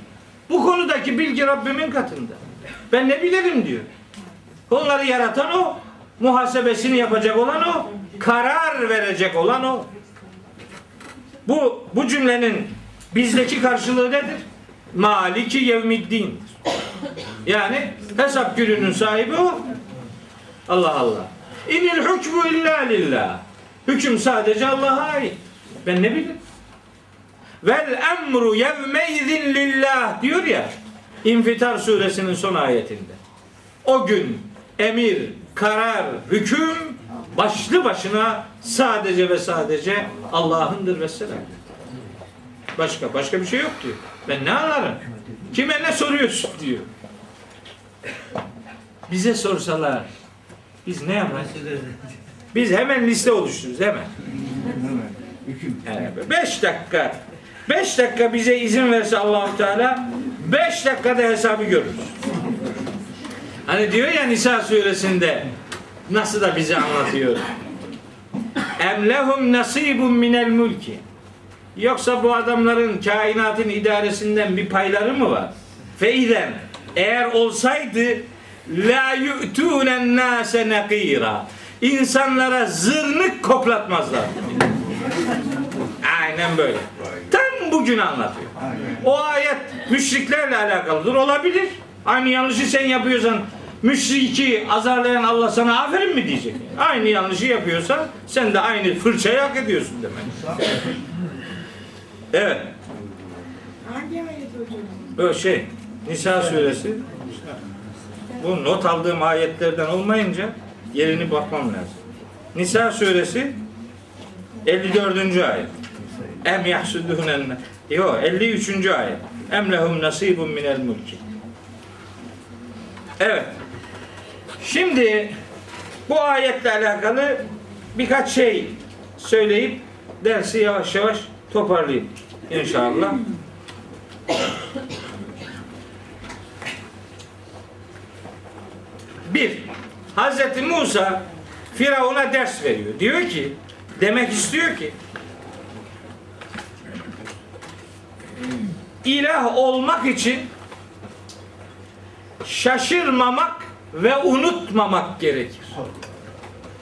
Bu konudaki bilgi Rabbimin katında. Ben ne bilirim diyor. Onları yaratan o, muhasebesini yapacak olan o, karar verecek olan o. Bu bu cümlenin bizdeki karşılığı nedir? Maliki yevmiddin'dir. Yani hesap gününün sahibi o. Allah Allah. İnil hükmü illa lillah. Hüküm sadece Allah'a ait. Ben ne bileyim? Vel emru yevmeydin lillah diyor ya İnfitar suresinin son ayetinde. O gün emir, karar, hüküm başlı başına sadece ve sadece Allah'ındır ve selam. Başka başka bir şey yok diyor. Ben ne anlarım? Kime ne soruyorsun diyor. Bize sorsalar biz ne yaparız? Biz hemen liste oluştururuz hemen. Yani beş dakika beş dakika bize izin verse Allahu Teala beş dakikada hesabı görürüz. Hani diyor ya Nisa suresinde nasıl da bize anlatıyor. Em lehum nasibun minel mulki. Yoksa bu adamların kainatın idaresinden bir payları mı var? Feyden eğer olsaydı la yu'tunen nase nakira. İnsanlara zırnık koklatmazlar. Aynen böyle. Tam bugün anlatıyor. O ayet müşriklerle alakalıdır. Olabilir. Aynı yanlışı sen yapıyorsan müşriki azarlayan Allah sana aferin mi diyecek? Aynı yanlışı yapıyorsan sen de aynı fırçayı hak ediyorsun demek. Evet. Hangi ayet hocam? O şey Nisa suresi. Bu not aldığım ayetlerden olmayınca yerini bakmam lazım. Nisa suresi 54. ayet. Em yahsudunen Yo 53. ayet. Em lehum nasibun minel mulki. Evet. Şimdi bu ayetle alakalı birkaç şey söyleyip dersi yavaş yavaş toparlayayım inşallah. Bir, Hazreti Musa Firavun'a ders veriyor. Diyor ki, demek istiyor ki ilah olmak için şaşırmamak ve unutmamak gerekir.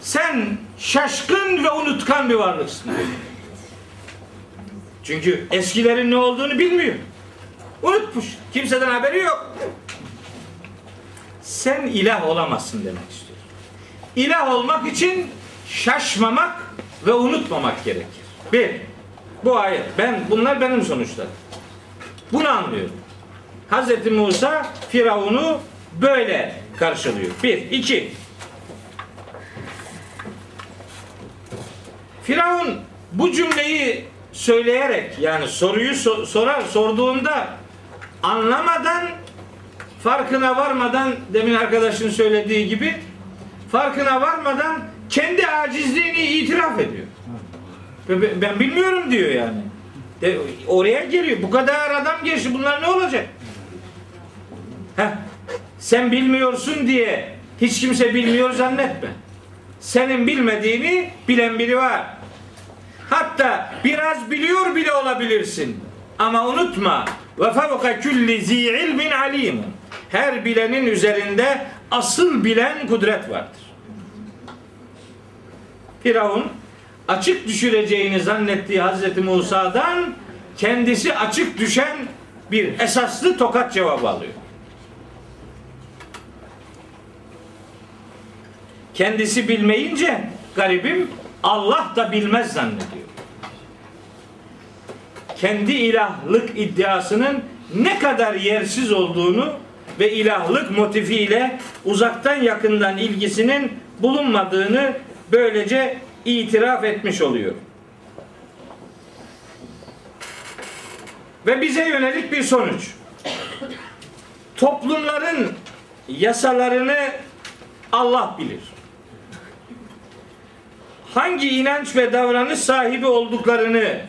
Sen şaşkın ve unutkan bir varlıksın. Çünkü eskilerin ne olduğunu bilmiyor. Unutmuş. Kimseden haberi yok. Sen ilah olamazsın demek istiyor. İlah olmak için şaşmamak ve unutmamak gerekir. Bir, bu ayet. Ben, bunlar benim sonuçlarım. Bunu anlıyorum. Hz. Musa Firavun'u böyle karşılıyor. Bir. iki. Firavun bu cümleyi söyleyerek yani soruyu so- sorar sorduğunda anlamadan farkına varmadan demin arkadaşın söylediği gibi farkına varmadan kendi acizliğini itiraf ediyor. Ben bilmiyorum diyor yani. De, oraya geliyor. Bu kadar adam geçti. Bunlar ne olacak? Heh. Sen bilmiyorsun diye hiç kimse bilmiyor zannetme. Senin bilmediğini bilen biri var. Hatta biraz biliyor bile olabilirsin. Ama unutma ve fevka külli zi ilmin alim. Her bilenin üzerinde asıl bilen kudret vardır. Firavun açık düşüreceğini zannettiği Hazreti Musa'dan kendisi açık düşen bir esaslı tokat cevabı alıyor. Kendisi bilmeyince garibim Allah da bilmez zannediyor. Kendi ilahlık iddiasının ne kadar yersiz olduğunu ve ilahlık motifiyle uzaktan yakından ilgisinin bulunmadığını böylece itiraf etmiş oluyor. Ve bize yönelik bir sonuç. Toplumların yasalarını Allah bilir. Hangi inanç ve davranış sahibi olduklarını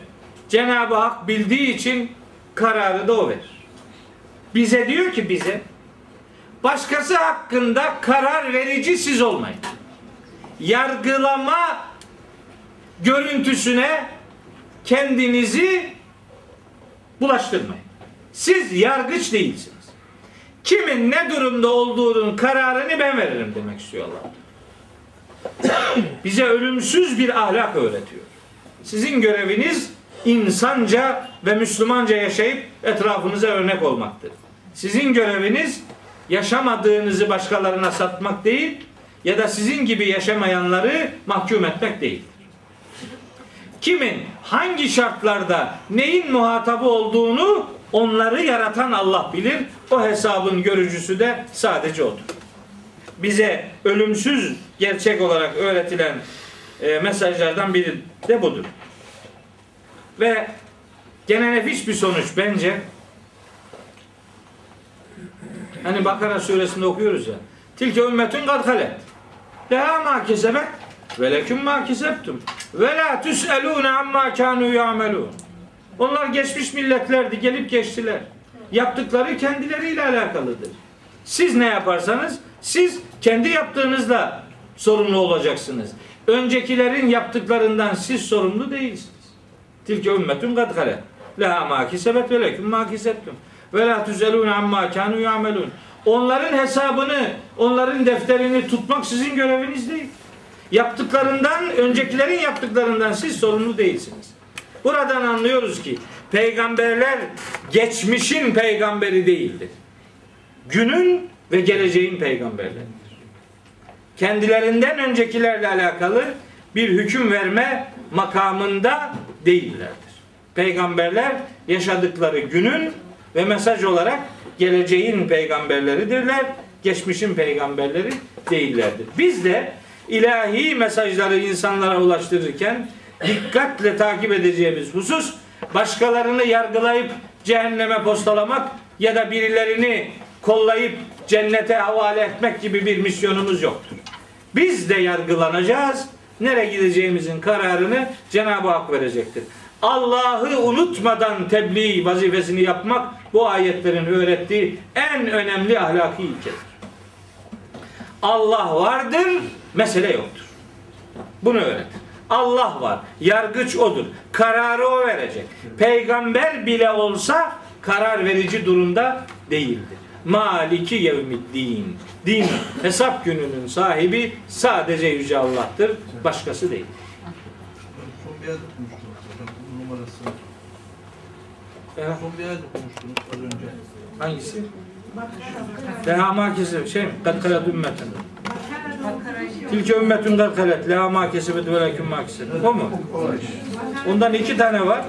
Cenab-ı Hak bildiği için kararı da o verir. Bize diyor ki bize başkası hakkında karar verici siz olmayın. Yargılama görüntüsüne kendinizi bulaştırmayın. Siz yargıç değilsiniz. Kimin ne durumda olduğunun kararını ben veririm demek istiyor Allah. <coughs> Bize ölümsüz bir ahlak öğretiyor. Sizin göreviniz insanca ve Müslümanca yaşayıp etrafınıza örnek olmaktır. Sizin göreviniz yaşamadığınızı başkalarına satmak değil ya da sizin gibi yaşamayanları mahkum etmek değil. Kimin hangi şartlarda neyin muhatabı olduğunu onları yaratan Allah bilir. O hesabın görücüsü de sadece odur. Bize ölümsüz gerçek olarak öğretilen e, mesajlardan biri de budur. Ve gene nefis bir sonuç bence. Hani Bakara suresinde okuyoruz ya. Tilke ümmetün kad halet. Leha ma kesebet ve leküm ma kesebtum. Ve la tüs'elûne amma kânû ya'melûn. Onlar geçmiş milletlerdi, gelip geçtiler. Yaptıkları kendileriyle alakalıdır. Siz ne yaparsanız, siz kendi yaptığınızla sorumlu olacaksınız. Öncekilerin yaptıklarından siz sorumlu değilsiniz. Tilke ümmetun kad halet. Leha ma kisebet ve leküm ma kisebtum. Ve la tuzelun amma kanu yamelun. Onların hesabını, onların defterini tutmak sizin göreviniz değil. Yaptıklarından, öncekilerin yaptıklarından siz sorumlu değilsiniz. Buradan anlıyoruz ki peygamberler geçmişin peygamberi değildir. Günün ve geleceğin peygamberleridir. Kendilerinden öncekilerle alakalı bir hüküm verme makamında değillerdir. Peygamberler yaşadıkları günün ve mesaj olarak geleceğin peygamberleridirler. Geçmişin peygamberleri değillerdir. Biz de ilahi mesajları insanlara ulaştırırken dikkatle takip edeceğimiz husus başkalarını yargılayıp cehenneme postalamak ya da birilerini kollayıp cennete havale etmek gibi bir misyonumuz yoktur. Biz de yargılanacağız. Nereye gideceğimizin kararını Cenab-ı Hak verecektir. Allah'ı unutmadan tebliğ vazifesini yapmak bu ayetlerin öğrettiği en önemli ahlaki ilkedir. Allah vardır, mesele yoktur. Bunu öğretin. Allah var. Yargıç odur. Kararı o verecek. Peygamber bile olsa karar verici durumda değildir. Maliki yevmiddin. Din, hesap gününün sahibi sadece Yüce Allah'tır. Başkası değil. Son bir yerde konuştunuz hocam. Bunun numarasını. Ya, Son bir yerde konuştunuz az önce. hangisi? Leha ma kesebet şey mi? Kad kalet ümmeten. Tilke ümmetun kad kalet. Leha ma kesebet ve leküm ma kesebet. O mu? Ondan iki tane var.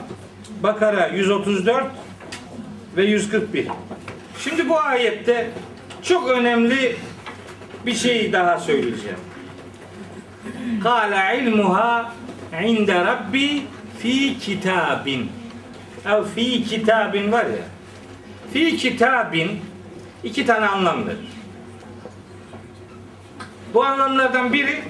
Bakara 134 ve 141. Şimdi bu ayette çok önemli bir şey daha söyleyeceğim. Kâle ilmuha inde rabbi fi kitabin. Ev fi kitabin var ya. Fi kitabin iki tane anlam verir. Bu anlamlardan biri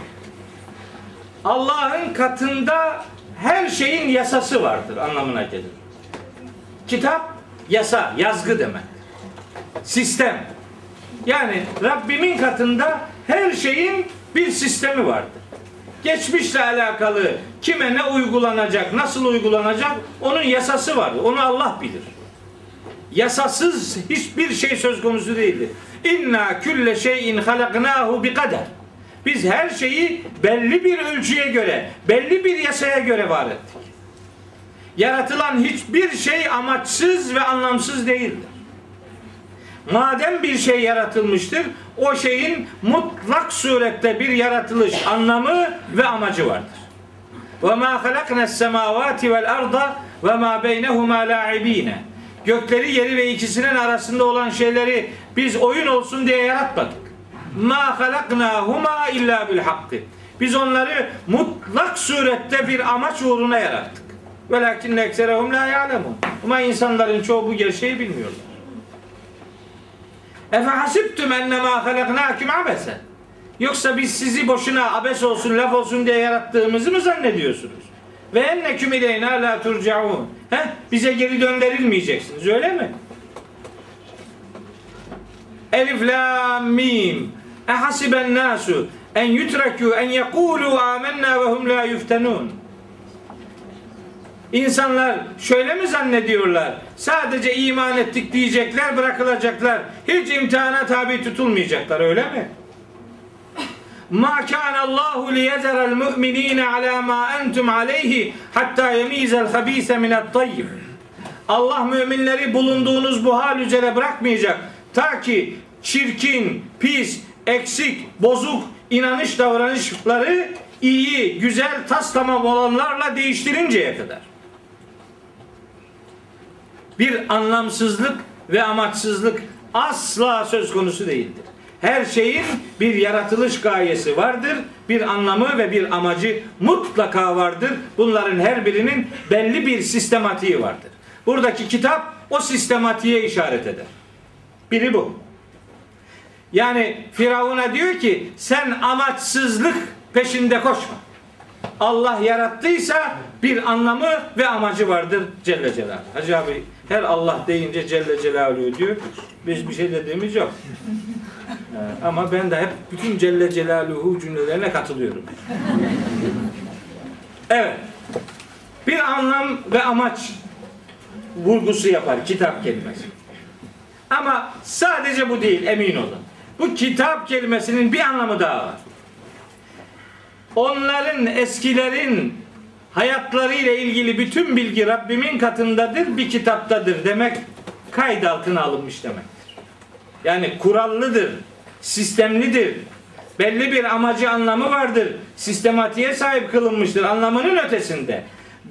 Allah'ın katında her şeyin yasası vardır anlamına gelir. Kitap yasa, yazgı demek. Sistem. Yani Rabbimin katında her şeyin bir sistemi vardır. Geçmişle alakalı kime ne uygulanacak, nasıl uygulanacak onun yasası vardır. Onu Allah bilir. Yasasız hiçbir şey söz konusu değildir. İnna külle şeyin halaknahu bi kader. Biz her şeyi belli bir ölçüye göre, belli bir yasaya göre var ettik. Yaratılan hiçbir şey amaçsız ve anlamsız değildir. Madem bir şey yaratılmıştır, o şeyin mutlak surette bir yaratılış anlamı ve amacı vardır. Ve ma halakna semavati vel arda ve ma beynehuma la'ibine. Gökleri, yeri ve ikisinin arasında olan şeyleri biz oyun olsun diye yaratmadık. Ma halaknahuma illa bil hakkı. Biz onları mutlak surette bir amaç uğruna yarattık. Velakin ekserehum la ya'lemun. Ama insanların çoğu bu gerçeği bilmiyorlar. Efe hasibtum ennemâ halaknâküm abesen. Yoksa biz sizi boşuna abes olsun, laf olsun diye yarattığımızı mı zannediyorsunuz? Ve enneküm ileyna la turcaun. He? Bize geri döndürülmeyeceksiniz öyle mi? Elif la mim. Ehasiben nasu en yutrakû en yekûlû amennâ ve hum la yuftenûn. İnsanlar şöyle mi zannediyorlar? Sadece iman ettik diyecekler, bırakılacaklar. Hiç imtihana tabi tutulmayacaklar öyle mi? Ma kana Allahu liyezera'l mu'minina ala ma entum alayhi hatta yemiza'l habise min't tayyib. Allah müminleri bulunduğunuz bu hal üzere bırakmayacak. Ta ki çirkin, pis, eksik, bozuk inanış davranışları iyi, güzel, tas tamam olanlarla değiştirinceye kadar bir anlamsızlık ve amaçsızlık asla söz konusu değildir. Her şeyin bir yaratılış gayesi vardır, bir anlamı ve bir amacı mutlaka vardır. Bunların her birinin belli bir sistematiği vardır. Buradaki kitap o sistematiğe işaret eder. Biri bu. Yani Firavun'a diyor ki sen amaçsızlık peşinde koşma. Allah yarattıysa bir anlamı ve amacı vardır Celle Celaluhu. Hacı abi her Allah deyince Celle Celaluhu diyor. Biz bir şey dediğimiz yok. <laughs> Ee, ama ben de hep bütün Celle Celaluhu cümlelerine katılıyorum. Evet. Bir anlam ve amaç vurgusu yapar kitap kelimesi. Ama sadece bu değil emin olun. Bu kitap kelimesinin bir anlamı daha var. Onların eskilerin hayatlarıyla ilgili bütün bilgi Rabbimin katındadır, bir kitaptadır demek kayıt altına alınmış demektir. Yani kurallıdır, sistemlidir, belli bir amacı anlamı vardır, sistematiğe sahip kılınmıştır anlamının ötesinde.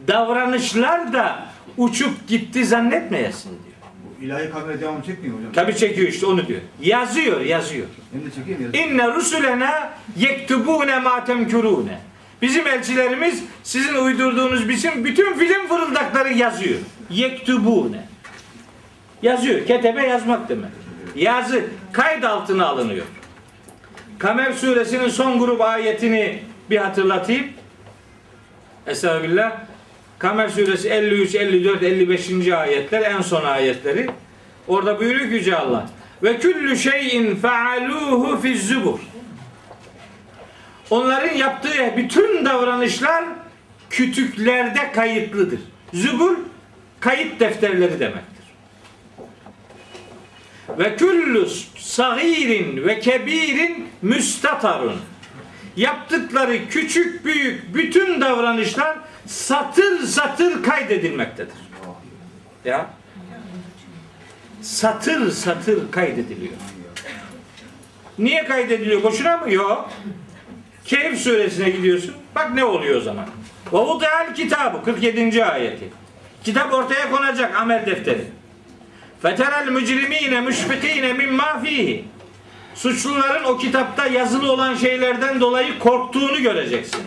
Davranışlar da uçup gitti zannetmeyesin diyor. Bu ilahi kamera devam çekmiyor hocam. Tabi çekiyor işte onu diyor. Yazıyor, yazıyor. Hem de çekeyim ya. İnne rusulena yektubune ma temkurune. Bizim elçilerimiz sizin uydurduğunuz bizim bütün film fırıldakları yazıyor. Yektubune. Yazıyor. Ketebe yazmak demek. Yazı kayıt altına alınıyor. Kamer suresinin son grup ayetini bir hatırlatayım. Estağfirullah. Kamer suresi 53, 54, 55. ayetler en son ayetleri. Orada buyuruyor ki Yüce Allah. Ve küllü şeyin fealuhu fi zubur. Onların yaptığı bütün davranışlar kütüklerde kayıtlıdır. Zubur kayıt defterleri demektir. Ve küllü sagirin ve kebirin müstatarun. Yaptıkları küçük büyük bütün davranışlar satır satır kaydedilmektedir. Ya satır satır kaydediliyor. Niye kaydediliyor? Boşuna mı? Yok. Kehf suresine gidiyorsun. Bak ne oluyor o zaman. Ve vudi'al kitabı 47. ayeti. Kitap ortaya konacak amel defteri. Feterel mücrimine müşfikine mimma fihi. Suçluların o kitapta yazılı olan şeylerden dolayı korktuğunu göreceksin.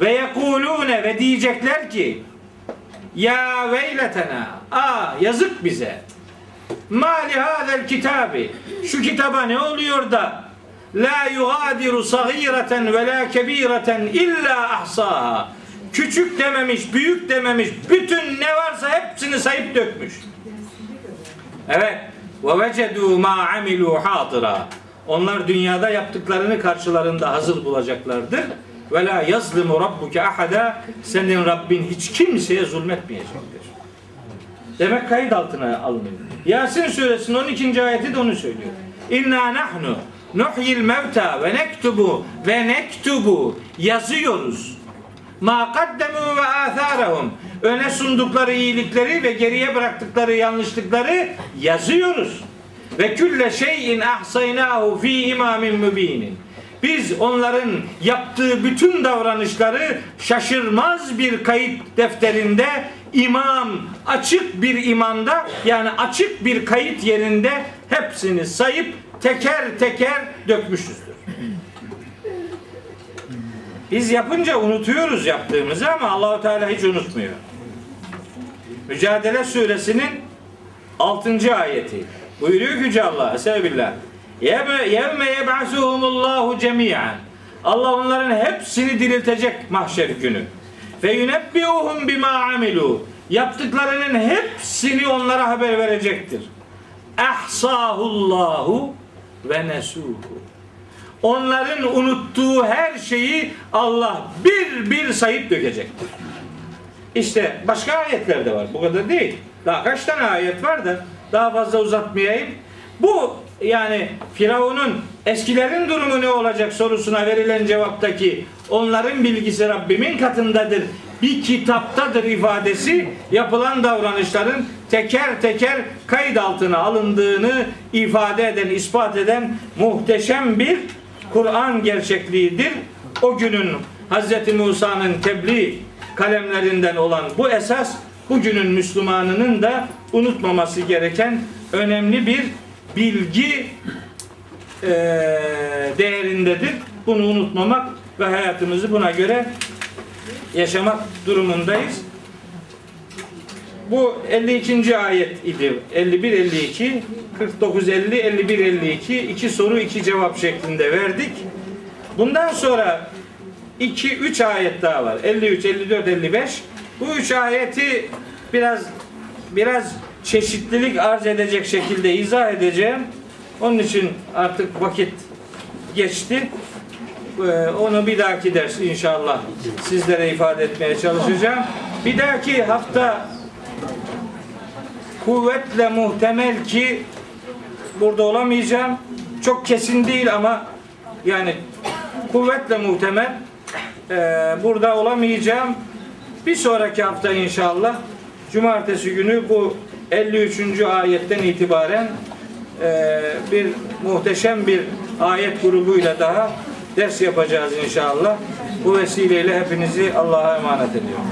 Ve yekulune ve diyecekler ki ya veyletena a yazık bize mali hadel kitabi şu kitaba ne oluyor da la yugadiru sagireten ve la kebireten illa ahsaha küçük dememiş büyük dememiş bütün ne varsa hepsini sayıp dökmüş evet ve vecedu ma amilu hatıra onlar dünyada yaptıklarını karşılarında hazır bulacaklardır ve la yazlimu rabbuke ahada senin Rabbin hiç kimseye zulmetmeyecektir. Demek kayıt altına alınıyor. Yasin suresinin 12. ayeti de onu söylüyor. İnna nahnu nuhyil mevta ve nektubu ve nektubu yazıyoruz. Ma kaddemu ve atharahum öne sundukları iyilikleri ve geriye bıraktıkları yanlışlıkları yazıyoruz. Ve külle şeyin ahsaynahu fi imamin mübinin. Biz onların yaptığı bütün davranışları şaşırmaz bir kayıt defterinde imam açık bir imanda yani açık bir kayıt yerinde hepsini sayıp teker teker dökmüşüzdür. Biz yapınca unutuyoruz yaptığımızı ama Allahu Teala hiç unutmuyor. Mücadele suresinin 6. ayeti. Buyuruyor ki Yüce Allah. Estağfirullah. Yevme yeb'asuhumullahu cemiyen. Allah onların hepsini diriltecek mahşer günü. Ve yunebbiuhum bima amilu. Yaptıklarının hepsini onlara haber verecektir. Ehsahullahu ve nesuhu. Onların unuttuğu her şeyi Allah bir bir sayıp dökecektir. İşte başka ayetler de var. Bu kadar değil. Daha kaç tane ayet var da daha fazla uzatmayayım. Bu yani Firavun'un eskilerin durumu ne olacak sorusuna verilen cevaptaki onların bilgisi Rabbimin katındadır. Bir kitaptadır ifadesi yapılan davranışların teker teker kayıt altına alındığını ifade eden, ispat eden muhteşem bir Kur'an gerçekliğidir. O günün Hz. Musa'nın tebliğ kalemlerinden olan bu esas bugünün Müslümanının da unutmaması gereken önemli bir bilgi eee, değerindedir. Bunu unutmamak ve hayatımızı buna göre yaşamak durumundayız. Bu 52. ayet idi. 51 52 49 50 51 52 iki soru iki cevap şeklinde verdik. Bundan sonra 2 3 ayet daha var. 53 54 55. Bu üç ayeti biraz biraz çeşitlilik arz edecek şekilde izah edeceğim. Onun için artık vakit geçti. Ee, Onu bir dahaki ders inşallah sizlere ifade etmeye çalışacağım. Bir dahaki hafta kuvvetle muhtemel ki burada olamayacağım. Çok kesin değil ama yani kuvvetle muhtemel e, burada olamayacağım. Bir sonraki hafta inşallah cumartesi günü bu 53. ayetten itibaren e, bir muhteşem bir ayet grubuyla daha ders yapacağız inşallah. Bu vesileyle hepinizi Allah'a emanet ediyorum.